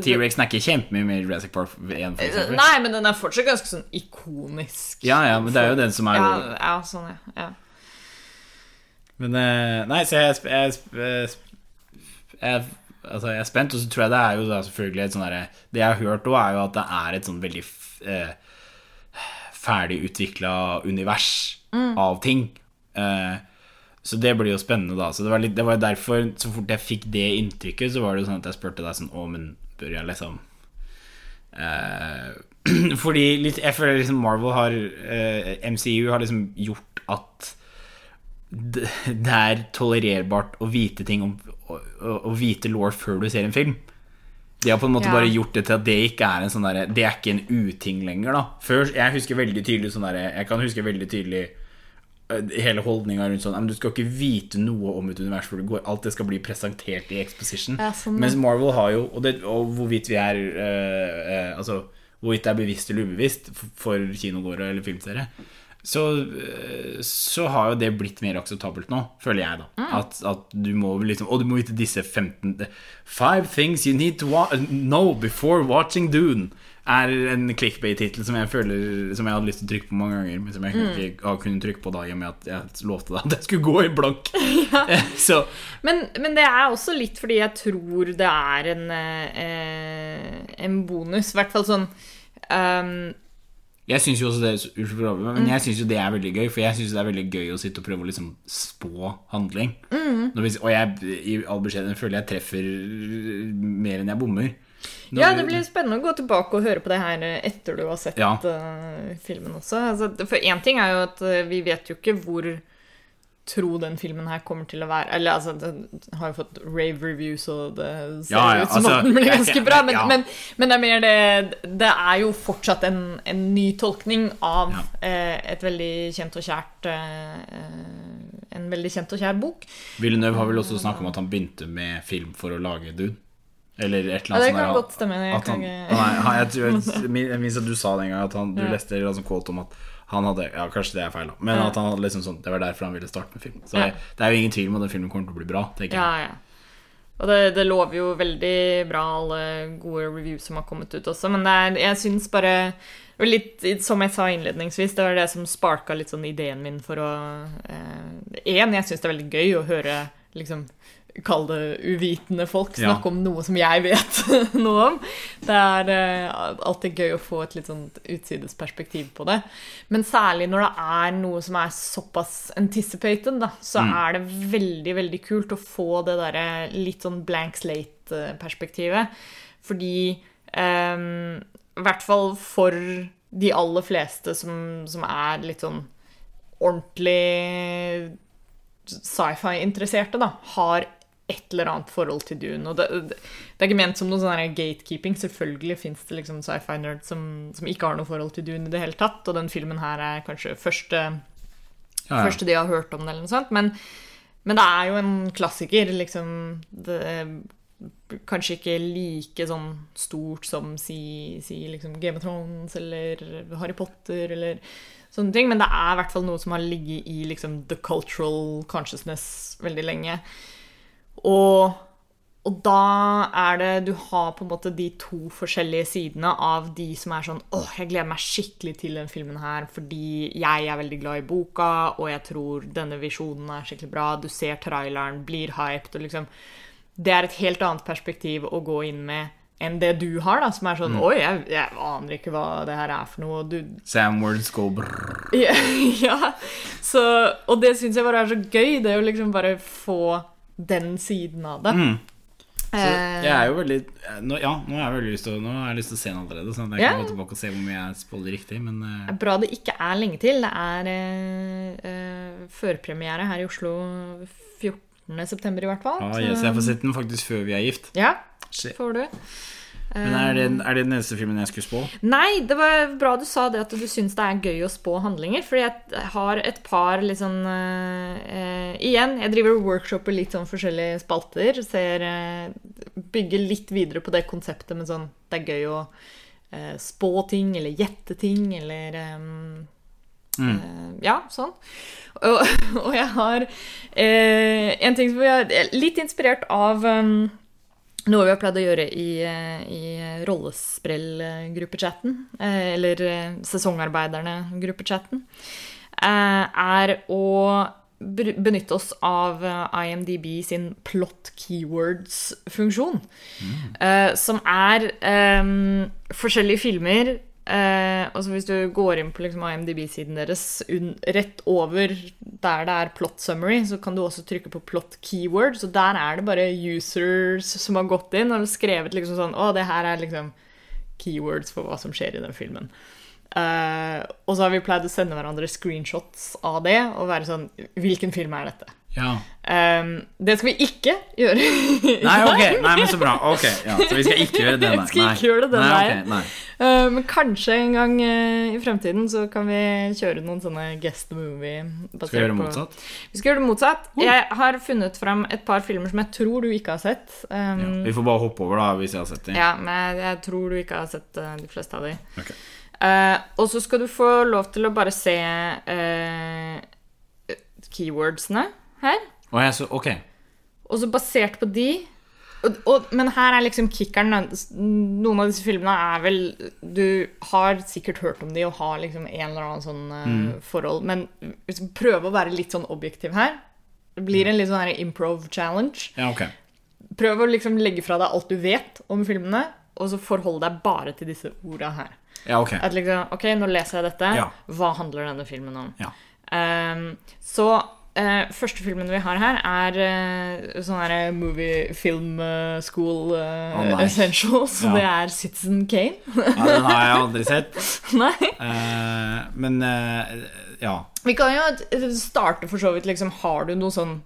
T-Rex det er- ikke kjempemye med Jurassic Park 1, for. Nei, men den er fortsatt ganske sånn ikonisk. Ja, ja, men det er jo den som er Ja, ja sånn, ja. ja. Men eh, Nei, så jeg, jeg, jeg, jeg, altså, jeg er spent, og så tror jeg det er jo da selvfølgelig et sånn derre Det jeg har hørt òg, er jo at det er et sånn veldig eh, ferdig univers univers av ting. Eh, så det blir jo spennende, da. Så det var, litt, det var derfor, så fort jeg fikk det inntrykket, så var det jo sånn at jeg spurte deg sånn Å, men bør jeg liksom eh, [CLEARS THROAT] Fordi litt, jeg føler liksom Marvel har eh, MCU har liksom gjort at [LAUGHS] det er tolererbart å vite ting om å, å, vite law før du ser en film. De har på en måte Ja. bare gjort det til at det ikke er en sånn der, Det er ikke en uting lenger, da. Før, jeg husker veldig tydelig sånn derre Jeg kan huske veldig tydelig øh, hele holdninga rundt sånn Du skal ikke vite noe om et univers hvor du går. Alt det skal bli presentert i exposition. Ja, sånn. Mens Marvel har jo Og, det, og hvorvidt vi er øh, øh, Altså hvorvidt det er bevisst eller ubevisst for, for kinogåere eller filmseere, så, øh, så har jo det blitt mer akseptabelt nå, føler jeg, da. Mm. At, at du må liksom Og du må vite disse 15 Five things you need to wa know before watching Dune. Er en clickbait-tittel som jeg føler Som jeg hadde lyst til å trykke på mange ganger, men som jeg Mm. ikke har kunnet trykke på da i og med at jeg lovte deg at jeg skulle gå i blank. [LAUGHS] ja. Men, men det er også litt fordi jeg tror det er en, eh, en bonus. I hvert fall sånn ehm, Jeg syns jo også det men Mm. jeg synes jo det er veldig gøy. For jeg syns det er veldig gøy å sitte og prøve å liksom spå handling. Mm. Når vi, og jeg i all beskjedenhet føler jeg treffer mer enn jeg bommer. Når Ja, det blir spennende å gå tilbake og høre på det her etter du har sett Ja. eh, filmen også. Altså, for én ting er jo at eh, vi vet jo ikke hvor tro den filmen her kommer til å være. Eller altså, den har jo fått rave reviews, og det ser Ja, ja, ut som altså, at den blir ganske bra. Men, ja. men, men det er mer det Det er jo fortsatt en, en ny tolkning av Ja. eh, et veldig kjent og kjært eh, eh, En veldig kjent og kjær bok. Villeneuve har vel også snakket om at han begynte med film for å lage Dune. Eller et eller Ja, annet det kan sånt godt stemme. Jeg At han, nei, han, jeg, [LAUGHS] jeg, jeg minns at du sa det en gang at han, du Ja. leste en sånn quote om at han hadde Ja, kanskje det er feil, da, men at han hadde liksom sånn Det var derfor han ville starte med film. Så det, det er jo ingen tvil om at den filmen kommer til å bli bra. tenker jeg Ja, ja. Og det, det lover jo veldig bra, alle gode reviews som har kommet ut også. Men det er, jeg syns bare litt, Som jeg sa innledningsvis, det var det som sparka litt sånn ideen min for å Én, jeg syns det er veldig gøy å høre liksom Kall det uvitende folk Ja. snakke om noe som jeg vet [LAUGHS] noe om. Det er eh, alltid gøy å få et litt sånn utsidesperspektiv på det. Men særlig når det er noe som er såpass anticipated, da, så Mm. er det veldig, veldig kult å få det derre litt sånn blank slate-perspektivet. Fordi ehm, I hvert fall for de aller fleste som, som er litt sånn ordentlig sci-fi-interesserte da, har et eller annet forhold til Dune. Og det, det, det er ikke ment som noe sånn gatekeeping. Selvfølgelig fins det liksom sci-fi-nerds som, som ikke har noe forhold til Dune i det hele tatt. Og den filmen her er kanskje første, Ja, ja. første de har hørt om det, eller noe sånt. Men, men det er jo en klassiker, liksom. Det kanskje ikke like sånn stort som si, si liksom Game of Thrones eller Harry Potter eller sånne ting, men det er i hvert fall noe som har ligget i liksom the cultural consciousness veldig lenge. Og, og da er det Du har på en måte de to forskjellige sidene av de som er sånn åh, jeg gleder meg skikkelig til den filmen her fordi jeg er veldig glad i boka, og jeg tror denne visjonen er skikkelig bra. Du ser traileren, blir hyped, og liksom Det er et helt annet perspektiv å gå inn med enn det du har, da, som er sånn Oi, jeg, jeg aner ikke hva det her er for noe. Du, Sam words go brrr. ja, [LAUGHS] ja. Så, og det syns jeg bare er så gøy, det å liksom bare få den siden av det. Mm. Så Eh, jeg er jo veldig nå, Ja, nå har jeg veldig lyst til, nå har jeg lyst til å se den allerede. Sånn at jeg Ja. kan gå tilbake og se hvor mye jeg spoiler riktig. Men uh... bra det ikke er lenge til. Det er uh, eh, førpremiere her i Oslo 14. september, i hvert fall. ah, yes, jeg får sett den faktisk før vi er gift. Ja, Shit. får du. Men er det, er det den eneste filmen jeg skulle spå? Nei, det var bra du sa det at du syns det er gøy å spå handlinger. Fordi jeg har et par litt sånn uh, Igjen, jeg driver og workshoper litt sånn forskjellige spalter. Ser uh, Bygger litt videre på det konseptet med sånn Det er gøy å uh, spå ting, eller gjette ting, eller um, Mm. Ja, sånn. Og, [LAUGHS] og jeg har eh, en ting som jeg er litt inspirert av eh, noe vi har pleid å gjøre i, eh, i rollesprell-gruppechatten, eh, eller eh, sesongarbeiderne-gruppechatten, er å benytte oss av IMDb sin plot keywords-funksjon, Mm. som er um, forskjellige filmer Eh, altså Hvis du går inn på liksom IMDb-siden deres, rett over der det er plot summary, så kan du også trykke på plot keyword. Så der er det bare users som har gått inn og skrevet liksom sånn Å, det her er liksom keywords for hva som skjer i den filmen. Eh, og så har vi pleid å sende hverandre screenshots av det og være sånn Hvilken film er dette? Ja. Um, det skal vi ikke gjøre. Nei, ok, nei, men så bra. Ok, ja, Så vi skal ikke gjøre det, Vi skal ikke gjøre det den nei, okay, nei. Um, men kanskje en gang uh, i fremtiden så kan vi kjøre noen sånne guest movie. Skal vi gjøre det motsatt? Vi skal gjøre det motsatt. Jeg har funnet fram et par filmer som jeg tror du ikke har sett. Um, Ja, vi får bare hoppe over, da, hvis jeg har sett dem. ja, men jeg, tror du ikke har sett uh, de fleste av de. Okay. Uh, og så skal du få lov til å bare se keywordsene her. Og jeg så, ok. Og så basert på de og, og, Men her er liksom kickeren. Noen av disse filmene er vel Du har sikkert hørt om de og har liksom en eller annen sånn eh, forhold, men hvis vi å være litt sånn objektiv her Det blir en litt sånn her improv challenge. Ja, okay. Prøv å liksom legge fra deg alt du vet om filmene, og så forhold deg bare til disse orda her. Ja, ok. At liksom, ok, nå leser jeg dette. Ja. Hva handler denne filmen om? Ja. Um, så eh, første filmen vi har her, er uh, sånn her movie film uh, school uh, oh, essentials. Ja. det er Citizen Kane. ja, den har jeg aldri sett. [LAUGHS] nei. Men ja. Vi kan jo starte for så vidt, liksom. Har du noe sånn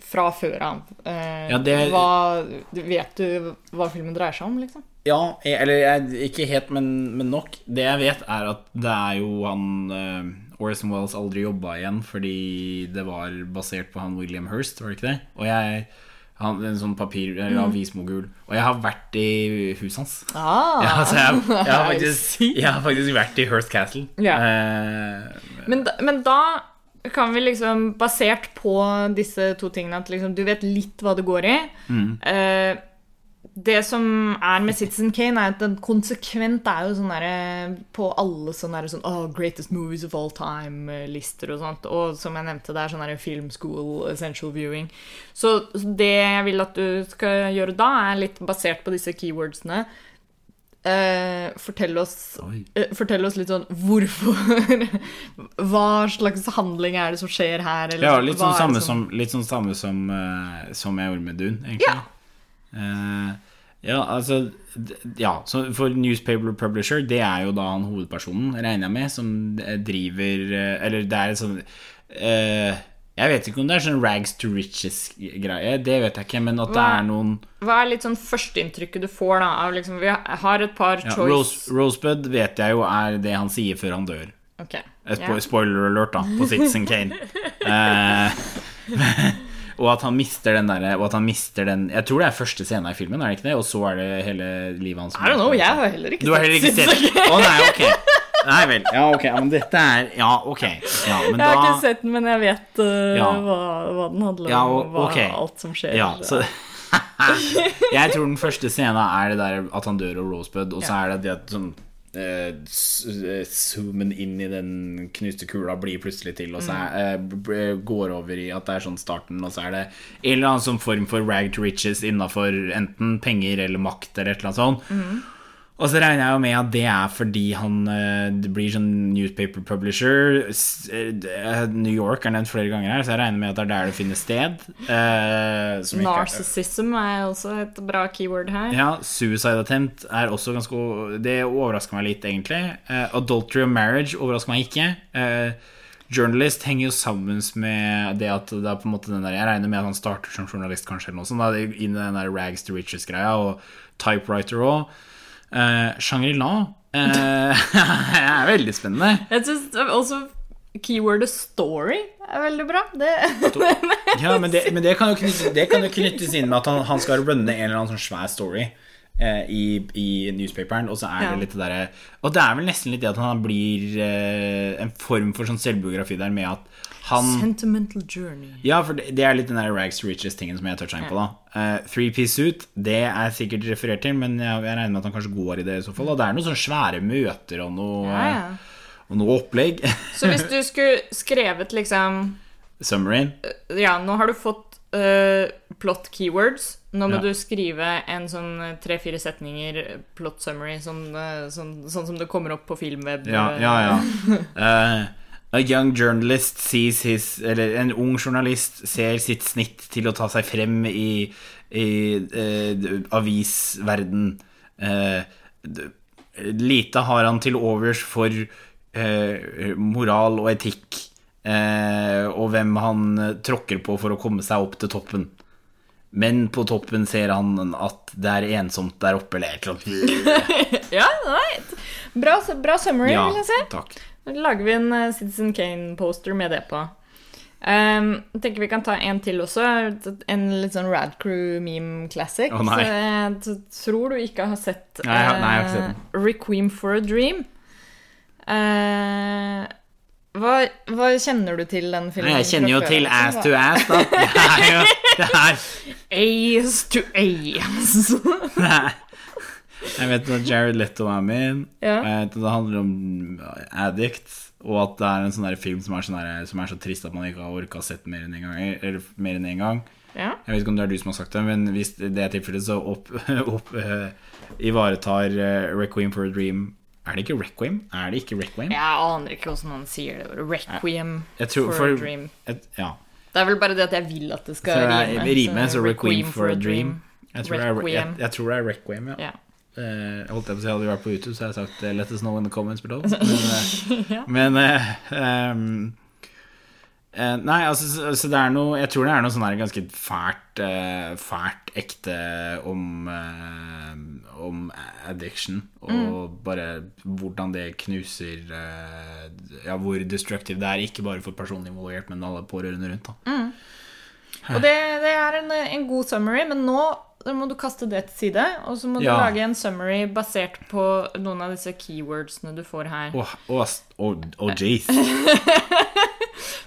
fra før av? Ja, det- hva, vet du hva filmen dreier seg om, liksom? Ja, eller jeg, ikke helt, men, men nok. Det jeg vet, er at det er jo han uh, Orson Wells aldri jobba igjen fordi det var basert på han William Hirst, var det ikke det? Og jeg han, En sånn papir- eller Mm. avismogul. Og jeg har vært i huset hans. Ah, [LAUGHS] Ja, så jeg, jeg, har [LAUGHS] faktisk, jeg har faktisk vært i Hurst Castle. Ja. Eh, Men, da- men da kan vi liksom, basert på disse to tingene, at liksom, du vet litt hva det går i. Mm. Eh, det som er med Citizen Kane, er at den konsekvent er jo sånn derre På alle sånne der, sånn oh, Greatest movies of all time-lister og sånt. Og som jeg nevnte, det er sånn film school essential viewing. Så det jeg vil at du skal gjøre da, er litt basert på disse keywordsene. Eh, fortell, oss, eh, fortell oss litt sånn hvorfor [LAUGHS] Hva slags handling er det som skjer her? eller ja, litt sånn samme som, litt sånn samme som, uh, som jeg gjorde med Dun, egentlig. Ja. Eh, ja, altså Ja, for Newspaper Publisher, det er jo da han hovedpersonen, regner jeg med, som driver eh, Eller det er et sånn uh, Jeg vet ikke om det er sånn rags to riches-greie, det vet jeg ikke, men at det er noen Hva er litt sånn førsteinntrykket du får, da? Av liksom, vi har et par ja, choice Rose, Rosebud vet jeg jo er det han sier før han dør. Ok. Spo yeah. Spoiler alert, da, på Citizen Kane. [LAUGHS] Eh, og at han mister den derre Og at han mister den Jeg tror det er første scene i filmen, er det ikke det? Og så er det hele livet hans I don't know, jeg har heller ikke Du har heller ikke sett Citizen Å nei, ok. Nei vel. Ja, ok. Men dette er Ja, ok. Ja, men Jeg har ikke sett den, men jeg vet uh, Ja. hva, hva den handler om, Ja, og hva, ok. alt som skjer. Ja, så [LAUGHS] Jeg tror den første scenen er det der at han dør av Rosebud, og så er det det at sånn eh, eh, Zoomen inn i den knuste kula blir plutselig til, og så er, eh, b- går over i at det er sånn starten, og så er det en eller annen sånn form for rag to riches innafor enten penger eller makt eller et eller annet sånt. Og så regner jeg jo med at det er fordi han uh, blir sånn newspaper publisher. Eh, New York er nevnt flere ganger her, så jeg regner med at det er der det finner sted. Uh, Narcissism er også et bra keyword her. ja, Suicide Attempt er også ganske Det overrasker meg litt, egentlig. Uh, adultery of Marriage overrasker meg ikke. Uh, journalist henger jo sammen med det at det er på en måte den der Jeg regner med at han starter som journalist, kanskje, eller noe sånt. Da, inn i den der rags to riches-greia, og typewriter òg. Eh, Shangri-La uh, [LAUGHS] er veldig spennende. Jeg synes også keywordet story er veldig bra. Det, [LAUGHS] Ja, men det, men det, kan, jo knyttes, det kan jo knyttes inn med at han, han skal runne en eller annen sånn svær story eh, i, i newspaperen, og så er Ja. det litt det derre Og det er vel nesten litt det at han blir eh, en form for sånn selvbiografi der med at han Sentimental journey. Ja, for det, det er litt den der rags to riches-tingen som jeg toucha inn på, da. Uh, three piece suit, det er sikkert referert til, men jeg, jeg regner med at han kanskje går i det i så fall. Og det er noen sånne svære møter og noe, Ja, ja. og noe opplegg. [LAUGHS] Så hvis du skulle skrevet liksom Summarine. Ja, nå har du fått uh, plot keywords. Nå må Ja. du skrive en sånn tre-fire setninger plot summary, sånn, eh, sånn, sånn som det kommer opp på Filmweb. Ja, ja, ja. Eh, a young journalist sees his Eller en ung journalist ser sitt snitt til å ta seg frem i, i eh, avisverden. Eh, lite har han til overs for eh, moral og etikk. eh, og hvem han tråkker på for å komme seg opp til toppen. Men på toppen ser han at det er ensomt der oppe, eller et eller annet. [LAUGHS] Ja, nei, bra, bra summary, Ja, vil jeg si. takk. Da lager vi en eh, Citizen Kane-poster med det på. Um, jeg tenker vi kan ta en til også. En litt sånn Rad Crew meme classic. Nei. Så jeg tror du ikke har sett Nei, jeg nei, jeg har ikke sett den. Requiem for a Dream. Uh, hva, hva kjenner du til den filmen? Jeg kjenner jo til ass to ass, da. [LAUGHS] Det er jo det er, Ace to ace. Jeg vet at Jared Leto er med. Ja. Det handler om addict, og at det er en sånn film som er, sånn som er så trist at man ikke har orka sett mer enn en gang. Eller mer enn en gang. ja. Jeg vet ikke om det er du som har sagt det, men hvis det er tilfellet, så opp, [LAUGHS] opp uh, ivaretar uh, Requiem for a Dream Er det ikke Requiem? Er det ikke Requiem? Jeg aner ikke hvordan han sier det. Requiem tror- for, for- a Dream. Et, ja. Det er vel bare det at jeg vil at det Så skal det er rime. rime, så Requiem for a Dream. Jeg tror, er, jeg, jeg tror det er Requiem, ja. Ja. Eh, jeg holdt jeg på å si hadde vi vært på YouTube, så hadde jeg sagt eh, 'let us know in the comments below'. [LAUGHS] Men, eh, Ja. men eh, um, eh, Nei, altså, så, så det er noe Jeg tror det er noe sånn her ganske fælt, fælt ekte om Om addiction, og bare hvordan det knuser Ja, hvor destructive det er, ikke bare for personen involvert, men alle pårørende rundt. da Og det, det er en, en god summary, men nå da må du kaste det til side, og så må du lage en summary basert på noen av disse keywordsene du får her. Åh, oh, oh, jeez. [LAUGHS]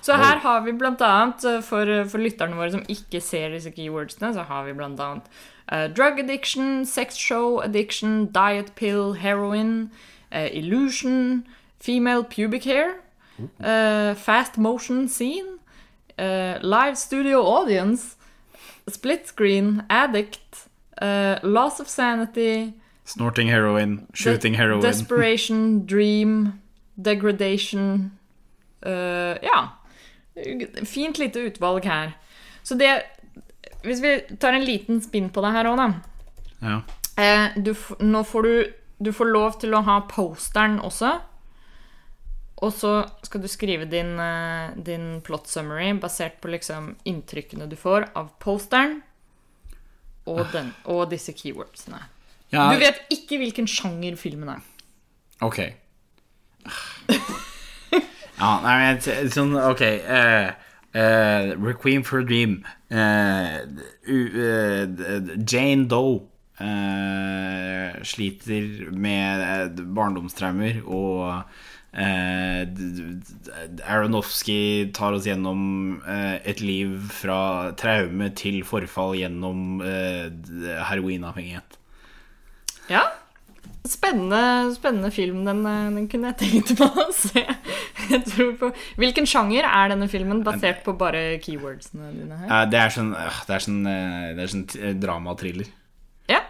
Så her har vi blant annet, eh, for, for lytterne våre som ikke ser disse keywordsene, så har vi blant annet uh, drug addiction, sex show addiction, diet pill, heroin, uh, illusion, female pubic hair, uh, fast motion scene, eh, live studio audience, split screen, addict, eh, loss of sanity, Snorting heroin, shooting heroin. desperation, [LAUGHS] dream, degradation Uh, Ja. Fint lite utvalg her. Så det Hvis vi tar en liten spinn på det her òg, da. Ja. Eh, du, nå får du Du får lov til å ha posteren også. Og så skal du skrive din, din plot summary basert på liksom inntrykkene du får av posteren og, den, og disse keywordsene. Ja, Du vet ikke hvilken sjanger filmen er. Ok. Ja, nei, men sånn, ok uh, uh, Requiem for a Dream Uh, Jane Doe sliter med barndomstraumer Og Aronofsky tar oss gjennom eh, et liv fra traume til forfall gjennom eh, heroinavhengighet Ja. Spennende, spennende film. Den, eh, den kunne jeg tenkt meg å se. [LAUGHS] På Hvilken sjanger er denne filmen basert på bare keywordsene dine her? Eh, Det er sånn, det er sånn, eh, det er sånn dramatriller. Ja.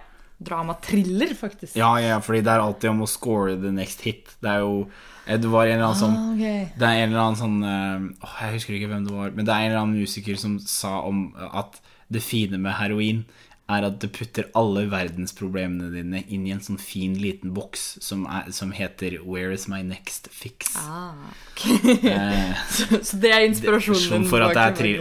Drama-thriller, faktisk. Ja, ja, fordi det er alltid om å score the next hit. Det er jo eh, Det var en eller annen sånn Ah, okay. Det er en eller annen sånn eh, åh, Jeg husker ikke hvem det var, men det er en eller annen musiker som sa om at det fine med heroin er at det putter alle verdensproblemene dine inn i en sånn fin liten boks som, er, som heter 'Where is my next fix'. Ah. Eh, [LAUGHS] Så, så det er inspirasjonen din? for,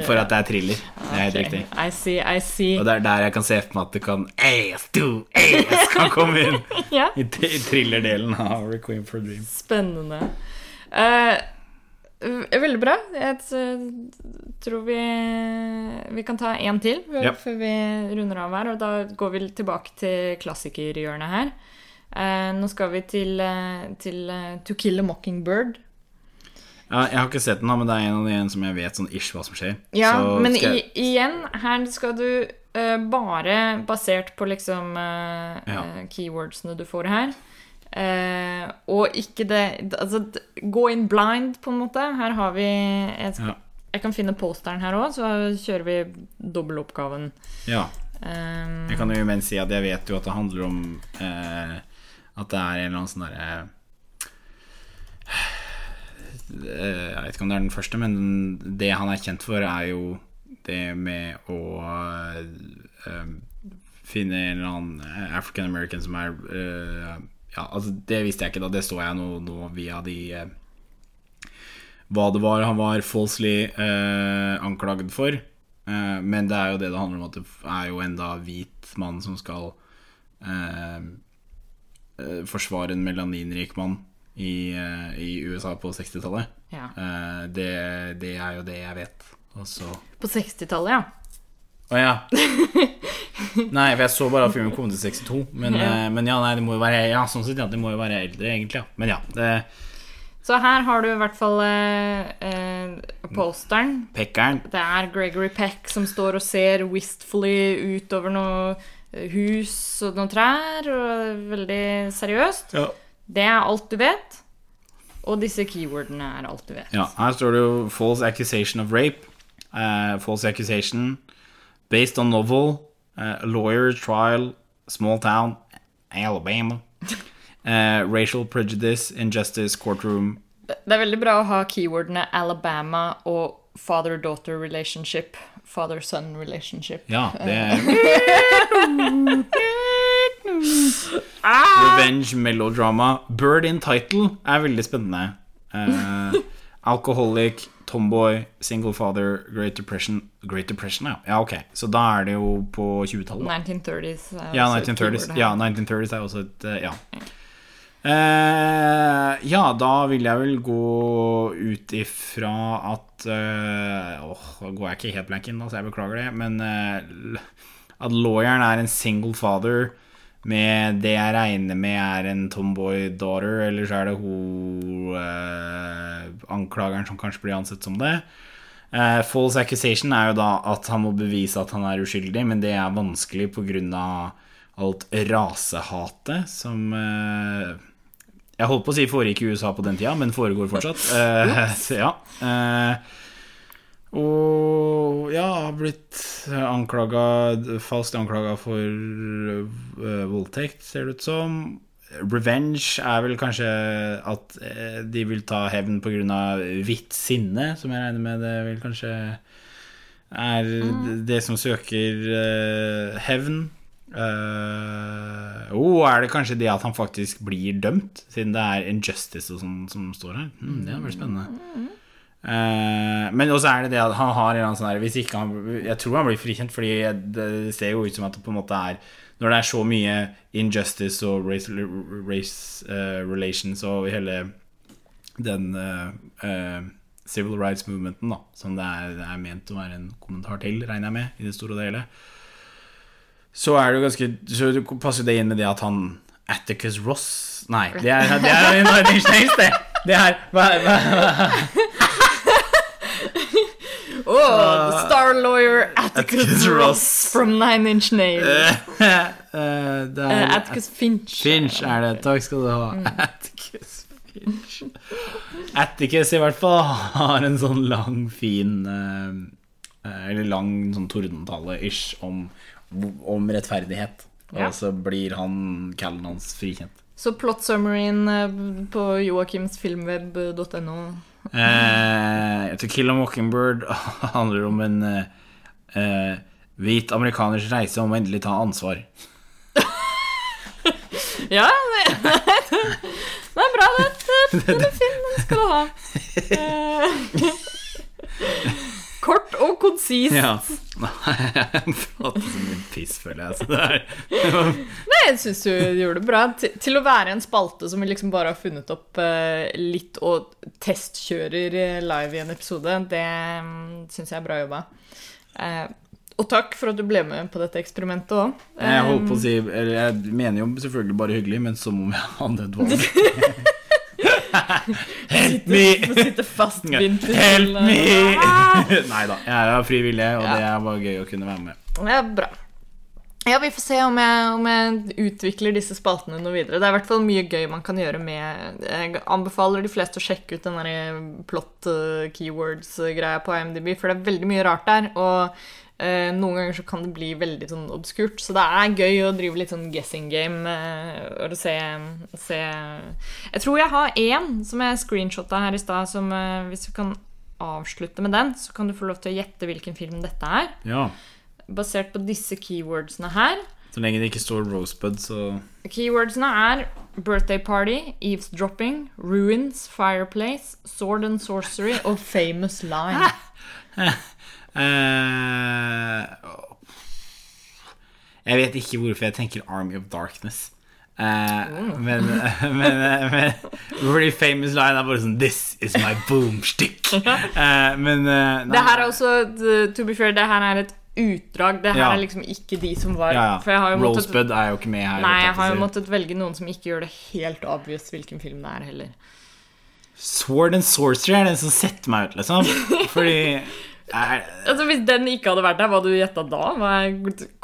for at det er thriller. Det er helt riktig. I see, I see. Og det er der jeg kan se for meg at det kan AS2, AS kan komme inn [LAUGHS] Ja, i tr- thrillerdelen av Requiem for a Dream. spennende. V- veldig bra. Jeg tror vi, vi kan ta én til Ja. før vi runder av her. Og da går vi tilbake til klassikerhjørnet her. Eh, nå skal vi til, eh, til eh, To Kill a Mockingbird. Ja, jeg har ikke sett den, men det er en av de som jeg vet sånn ish hva som skjer. Ja, Så men skal i, igjen, her skal du uh, bare basert på liksom uh, Ja. eh, keywordsene du får her. Eh, og ikke det Altså, gå in blind, på en måte. Her har vi Jeg, skal, Ja. jeg kan finne posteren her òg, så kjører vi dobbeltoppgaven. Ja. Um, Jeg kan jo imens si at jeg vet jo at det handler om eh, At det er en eller annen sånn derre eh, Jeg vet ikke om det er den første, men det han er kjent for, er jo det med å eh, finne en eller annen African American som er eh, Ja, altså, det visste jeg ikke da. Det så jeg nå, nå via de eh, hva det var han var falsely eh, anklaget for. Eh, men det er jo det det handler om, at det er jo enda hvit mann som skal eh, eh, forsvare en melaninrik mann i, eh, i USA på 60-tallet. ja. Eh, det, det er jo det jeg vet. Også. På 60-tallet, ja. Å ja. [LAUGHS] Nei, for jeg så bare at filmen kom til 62. Men ja, Ja. men ja nei, det må jo være Ja, sånn sett, ja, det må jo være eldre, egentlig. Ja. Men ja. Det, Så her har du i hvert fall eh, eh, posteren. Pekkeren. Det er Gregory Peck som står og ser wistfully utover noe hus og noen trær, og veldig seriøst. Ja. Det er alt du vet. Og disse keywordene er alt du vet. Ja, her står det jo 'false accusation of rape'. uh, false accusation based on novel. uh, lawyer trial, small town, Alabama. [LAUGHS] uh, racial prejudice, injustice, courtroom. Det er veldig bra å ha keywordene Alabama og father-daughter relationship. Father-son relationship. Ja, [LAUGHS] det er Revenge melodrama. Bird in title er veldig spennende. [LAUGHS] Uh, alcoholic, tomboy, single father, Great Depression Great Depression, ja. ja. Ok, så da er det jo på 20-tallet. 1930s. er Ja, også et 1930s. Ja, 1930s er også et eh, Ja. Eh, ja, da vil jeg vel gå ut ifra at eh, Åh, da går jeg ikke helt blank inn, da, så jeg beklager det. Men eh, at lawyeren er en single father med det jeg regner med er en tomboy daughter, eller så er det hun eh, anklageren som kanskje blir ansett som det. Eh, false accusation er jo da at han må bevise at han er uskyldig, men det er vanskelig pga. alt rasehatet som eh, Jeg holdt på å si foregikk i USA på den tida, men foregår fortsatt. Eh, så [LAUGHS] ja. Eh, og ja, har blitt anklaga Falskt anklaga for uh, voldtekt, ser det ut som. Revenge er vel kanskje at eh, de vil ta hevn pga. hvitt sinne, som jeg regner med det vil kanskje er det som søker uh, hevn. Uh, oh, er det kanskje det at han faktisk blir dømt, siden det er injustice og sånn som står her? Mm, det hadde vært spennende. Eh, men også er det det at han har en sånn Hvis ikke han Jeg tror han blir frikjent, fordi det ser jo ut som at det på en måte er Når det er så mye injustice og race, race uh, relations og hele den uh, uh, civil rights movementen, da, som det er, det er ment å være en kommentar til, regner jeg med, i det store og det hele, så er det jo ganske Så passer det inn med det at han Atticus Ross Nei, det er, det er det [LAUGHS] Nails, det. Det er hva, hva, hva, Oh, the star lawyer Atticus, Atticus Ross Ross. from Nine Inch Nails. Eh, Eh, er Atticus Finch. Finch er det. Takk skal du ha. [LAUGHS] Atticus Finch. Atticus i hvert fall har en sånn lang, fin eh, eh, Eller lang sånn tordentale-ish om, om rettferdighet. Ja. Og så blir han callen hans frikjent. Så plot summaryen eh, på joakimsfilmweb.no. Eh, to 'Kill a Mockingbird' [LAUGHS] handler om en eh, eh, hvit amerikaners reise om å endelig ta ansvar. [LAUGHS] Ja, det, [LAUGHS] det er bra, det. Den er fin, den skal du ha. Kort og konsist. Ja. [LAUGHS] Jeg prater så mye piss, føler jeg. Nei, jeg syns du gjorde det bra. Til, til å være en spalte som vi liksom bare har funnet opp eh, litt og testkjører eh, live i en episode, det um, syns jeg er bra jobba. Eh, og takk for at du ble med på dette eksperimentet òg. Jeg holdt på å si jeg mener jo selvfølgelig bare hyggelig, men som om jeg hadde et valg. [LAUGHS] Help me! Sitte fastbindt Help me! [LAUGHS] Nei da, jeg er frivillig, og det er bare gøy å kunne være med. Det er bra. Ja, vi får se om jeg, om jeg utvikler disse spaltene noe videre. Det er i hvert fall mye gøy man kan gjøre med Jeg anbefaler de fleste å sjekke ut den der plot eh, keywords-greia på IMDb, for det er veldig mye rart der. Og eh, noen ganger så kan det bli veldig sånn obskurt. Så det er gøy å drive litt sånn guessing game eh, og se, se Jeg tror jeg har én som jeg screenshotta her i stad, som eh, hvis vi kan avslutte med den, så kan du få lov til å gjette hvilken film dette er Ja. Basert på disse keywordsene her. Så lenge det ikke står Rosebud, så Keywordsene er birthday party, eavesdropping, ruins, fireplace, sword and sorcery og famous line. [LAUGHS] eh, Jeg vet ikke hvorfor jeg tenker Army of Darkness. Uh, [LAUGHS] men, men, men Really famous line er bare sånn This is my boomstick. Uh, [LAUGHS] men uh. Det her er også, to be fair, det her er et utdrag. Det her Ja. er liksom ikke de som var ja, ja. Rosebud måttet, er jo ikke med her. Nei, jeg har jo måttet velge noen som ikke gjør det helt obvious hvilken film det er, heller. Sword and Sorcery er den som setter meg ut, liksom. Fordi er, Altså, Hvis den ikke hadde vært der, hva hadde du gjetta da? Hva er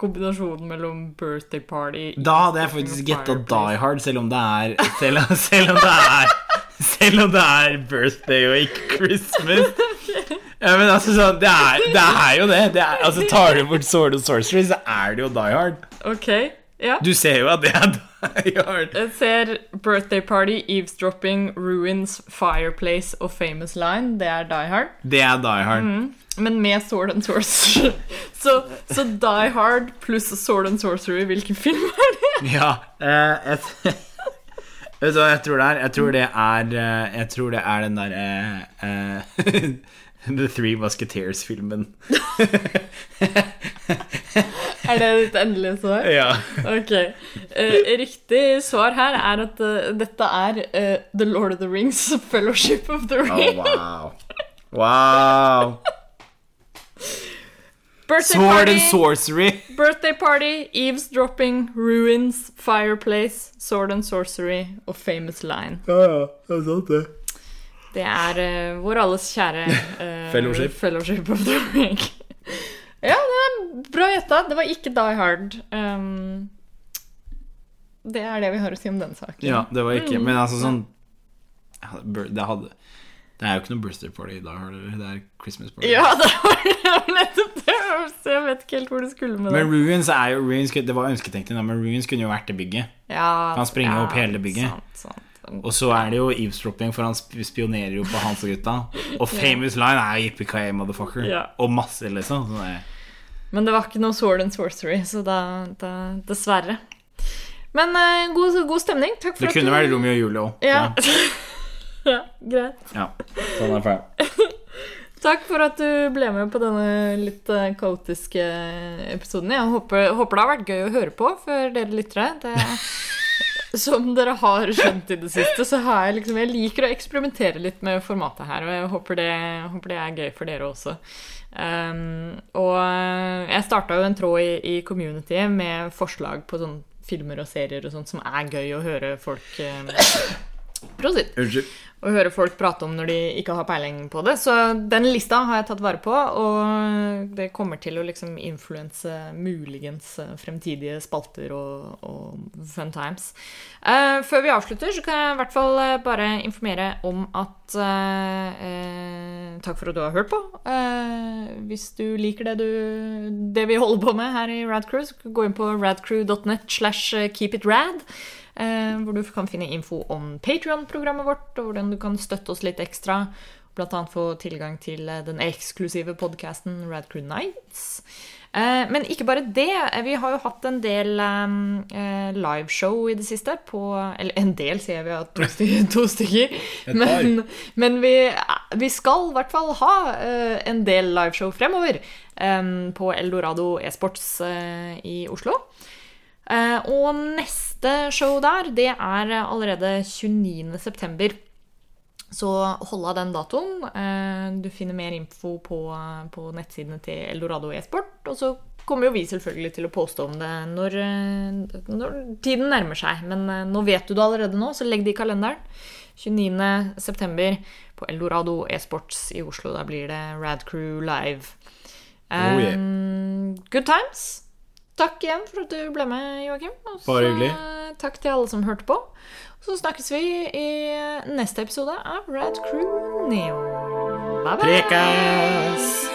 kombinasjonen mellom birthday party Da hadde jeg faktisk gjetta? Die Hard, selv om det er Selv om, [LAUGHS] selv om det er Selv om det er birthday og ikke Christmas. [LAUGHS] Ja, men altså sånn, det er, det er jo det. det er, altså Tar du bort Sword of Sorcery, så er det jo Die Hard. Ok, ja. Du ser jo at det er [LAUGHS] Die Hard. Jeg ser Birthday Party, Eavesdropping, Ruins, Fireplace og Famous Line. Det er Die Hard. Det er Die Hard. Men med Sword and Sorcery. [LAUGHS] Så, så Die Hard pluss Sword and Sorcery, hvilken film er det? [LAUGHS] Ja. eh, jeg, vet du hva jeg tror det er? Jeg tror det er eh, Jeg tror det er den derre [LAUGHS] The Three Musketeers-filmen. [LAUGHS] Er det ditt endelige svar? Ja. Ok. Uh, riktig svar her er at uh, dette er uh, The Lord of the Rings, [LAUGHS] Fellowship of the Oh, Ring. wow. Wow. Birthday Sword Party, and Sorcery. Birthday Party, Eavesdropping, Ruins, Fireplace, Sword and Sorcery og Famous Line. Ja, ja, det er sant, det. Det er uh, vår alles kjære uh, Fellowship. Fellowship of the Ring. ja, det er bra gjetta. Det var ikke Die Hard. Um, det er det vi har å si om den saken. Ja, det var ikke Men altså sånn Det hadde Det er jo ikke noe birthday party i dag, Hard. Det er Christmas party. Ja, [LAUGHS] det var det nettopp det. Så jeg vet ikke helt hvor du skulle med det. Men Ruins er jo Ruins, Det var ønsketenkning, men Ruins kunne jo vært det bygget. Ja, kan springe ja, opp hele bygget. Sant, sant. Og så er det jo eavesdropping, for han spionerer jo på Hans og [LAUGHS] gutta. Og famous line er Yippee-ki-yay, motherfucker. Ja. Og masse, liksom. Men det var ikke noe sword and sorcery, så da, da Dessverre. Men uh, god, god stemning. Takk for Det at kunne vært Romeo og Julie òg. Ja. [LAUGHS] ja, greit. ja. Sånn er ferdig. [LAUGHS] Takk for at du ble med på denne litt eh, kaotiske episoden. Jeg håper, håper det har vært gøy å høre på for dere lyttere. Det, som dere har skjønt i det siste, så har jeg liksom Jeg liker å eksperimentere litt med formatet her, og jeg håper det, håper det er gøy for dere også. Um, og eh, jeg starta jo en tråd i, i community med forslag på sånne filmer og serier og sånt som er gøy å høre folk eh, Prosit Unnskyld. å høre folk prate om når de ikke har peiling på det. Så den lista har jeg tatt vare på, og det kommer til å liksom influense muligens fremtidige spalter og, og fun times. Uh, før vi avslutter, så kan jeg i hvert fall eh, bare informere om at uh, uh, Takk for at du har hørt på. Eh, hvis du liker det, du, det vi holder på med her i Radcrew, så gå inn på radcrew.net slash keepitrad. Eh, hvor du kan finne info om Patreon-programmet vårt, og hvordan du kan støtte oss litt ekstra. Annet få tilgang til eh, den eksklusive podkasten Radcrew Nights. Eh, men ikke bare det. Vi har jo hatt en del eh, liveshow i det siste. På, eller en del, sier jeg. Vi har [LAUGHS] to, stykker. to stykker. Men, men vi, vi skal i hvert fall ha en del liveshow fremover. eh, på Eldorado e-sports i Oslo. Og neste show der, det er allerede 29. september. Så hold av den datoen. Eh, du finner mer info på, på nettsidene til Eldorado e-sport. Og så kommer jo vi selvfølgelig til å poste om det når, eh, når tiden nærmer seg. Men eh, nå vet du det allerede nå, så legg det i kalenderen. 29. september på Eldorado e-sports i Oslo. Da blir det Radcrew live. Oh, yeah. Um, good times. Takk igjen for at du ble med, Joakim. Og hyggelig. Takk til alle som hørte på. Så snakkes vi i neste episode av Rad Crew Neo. Bye bye! Prekas!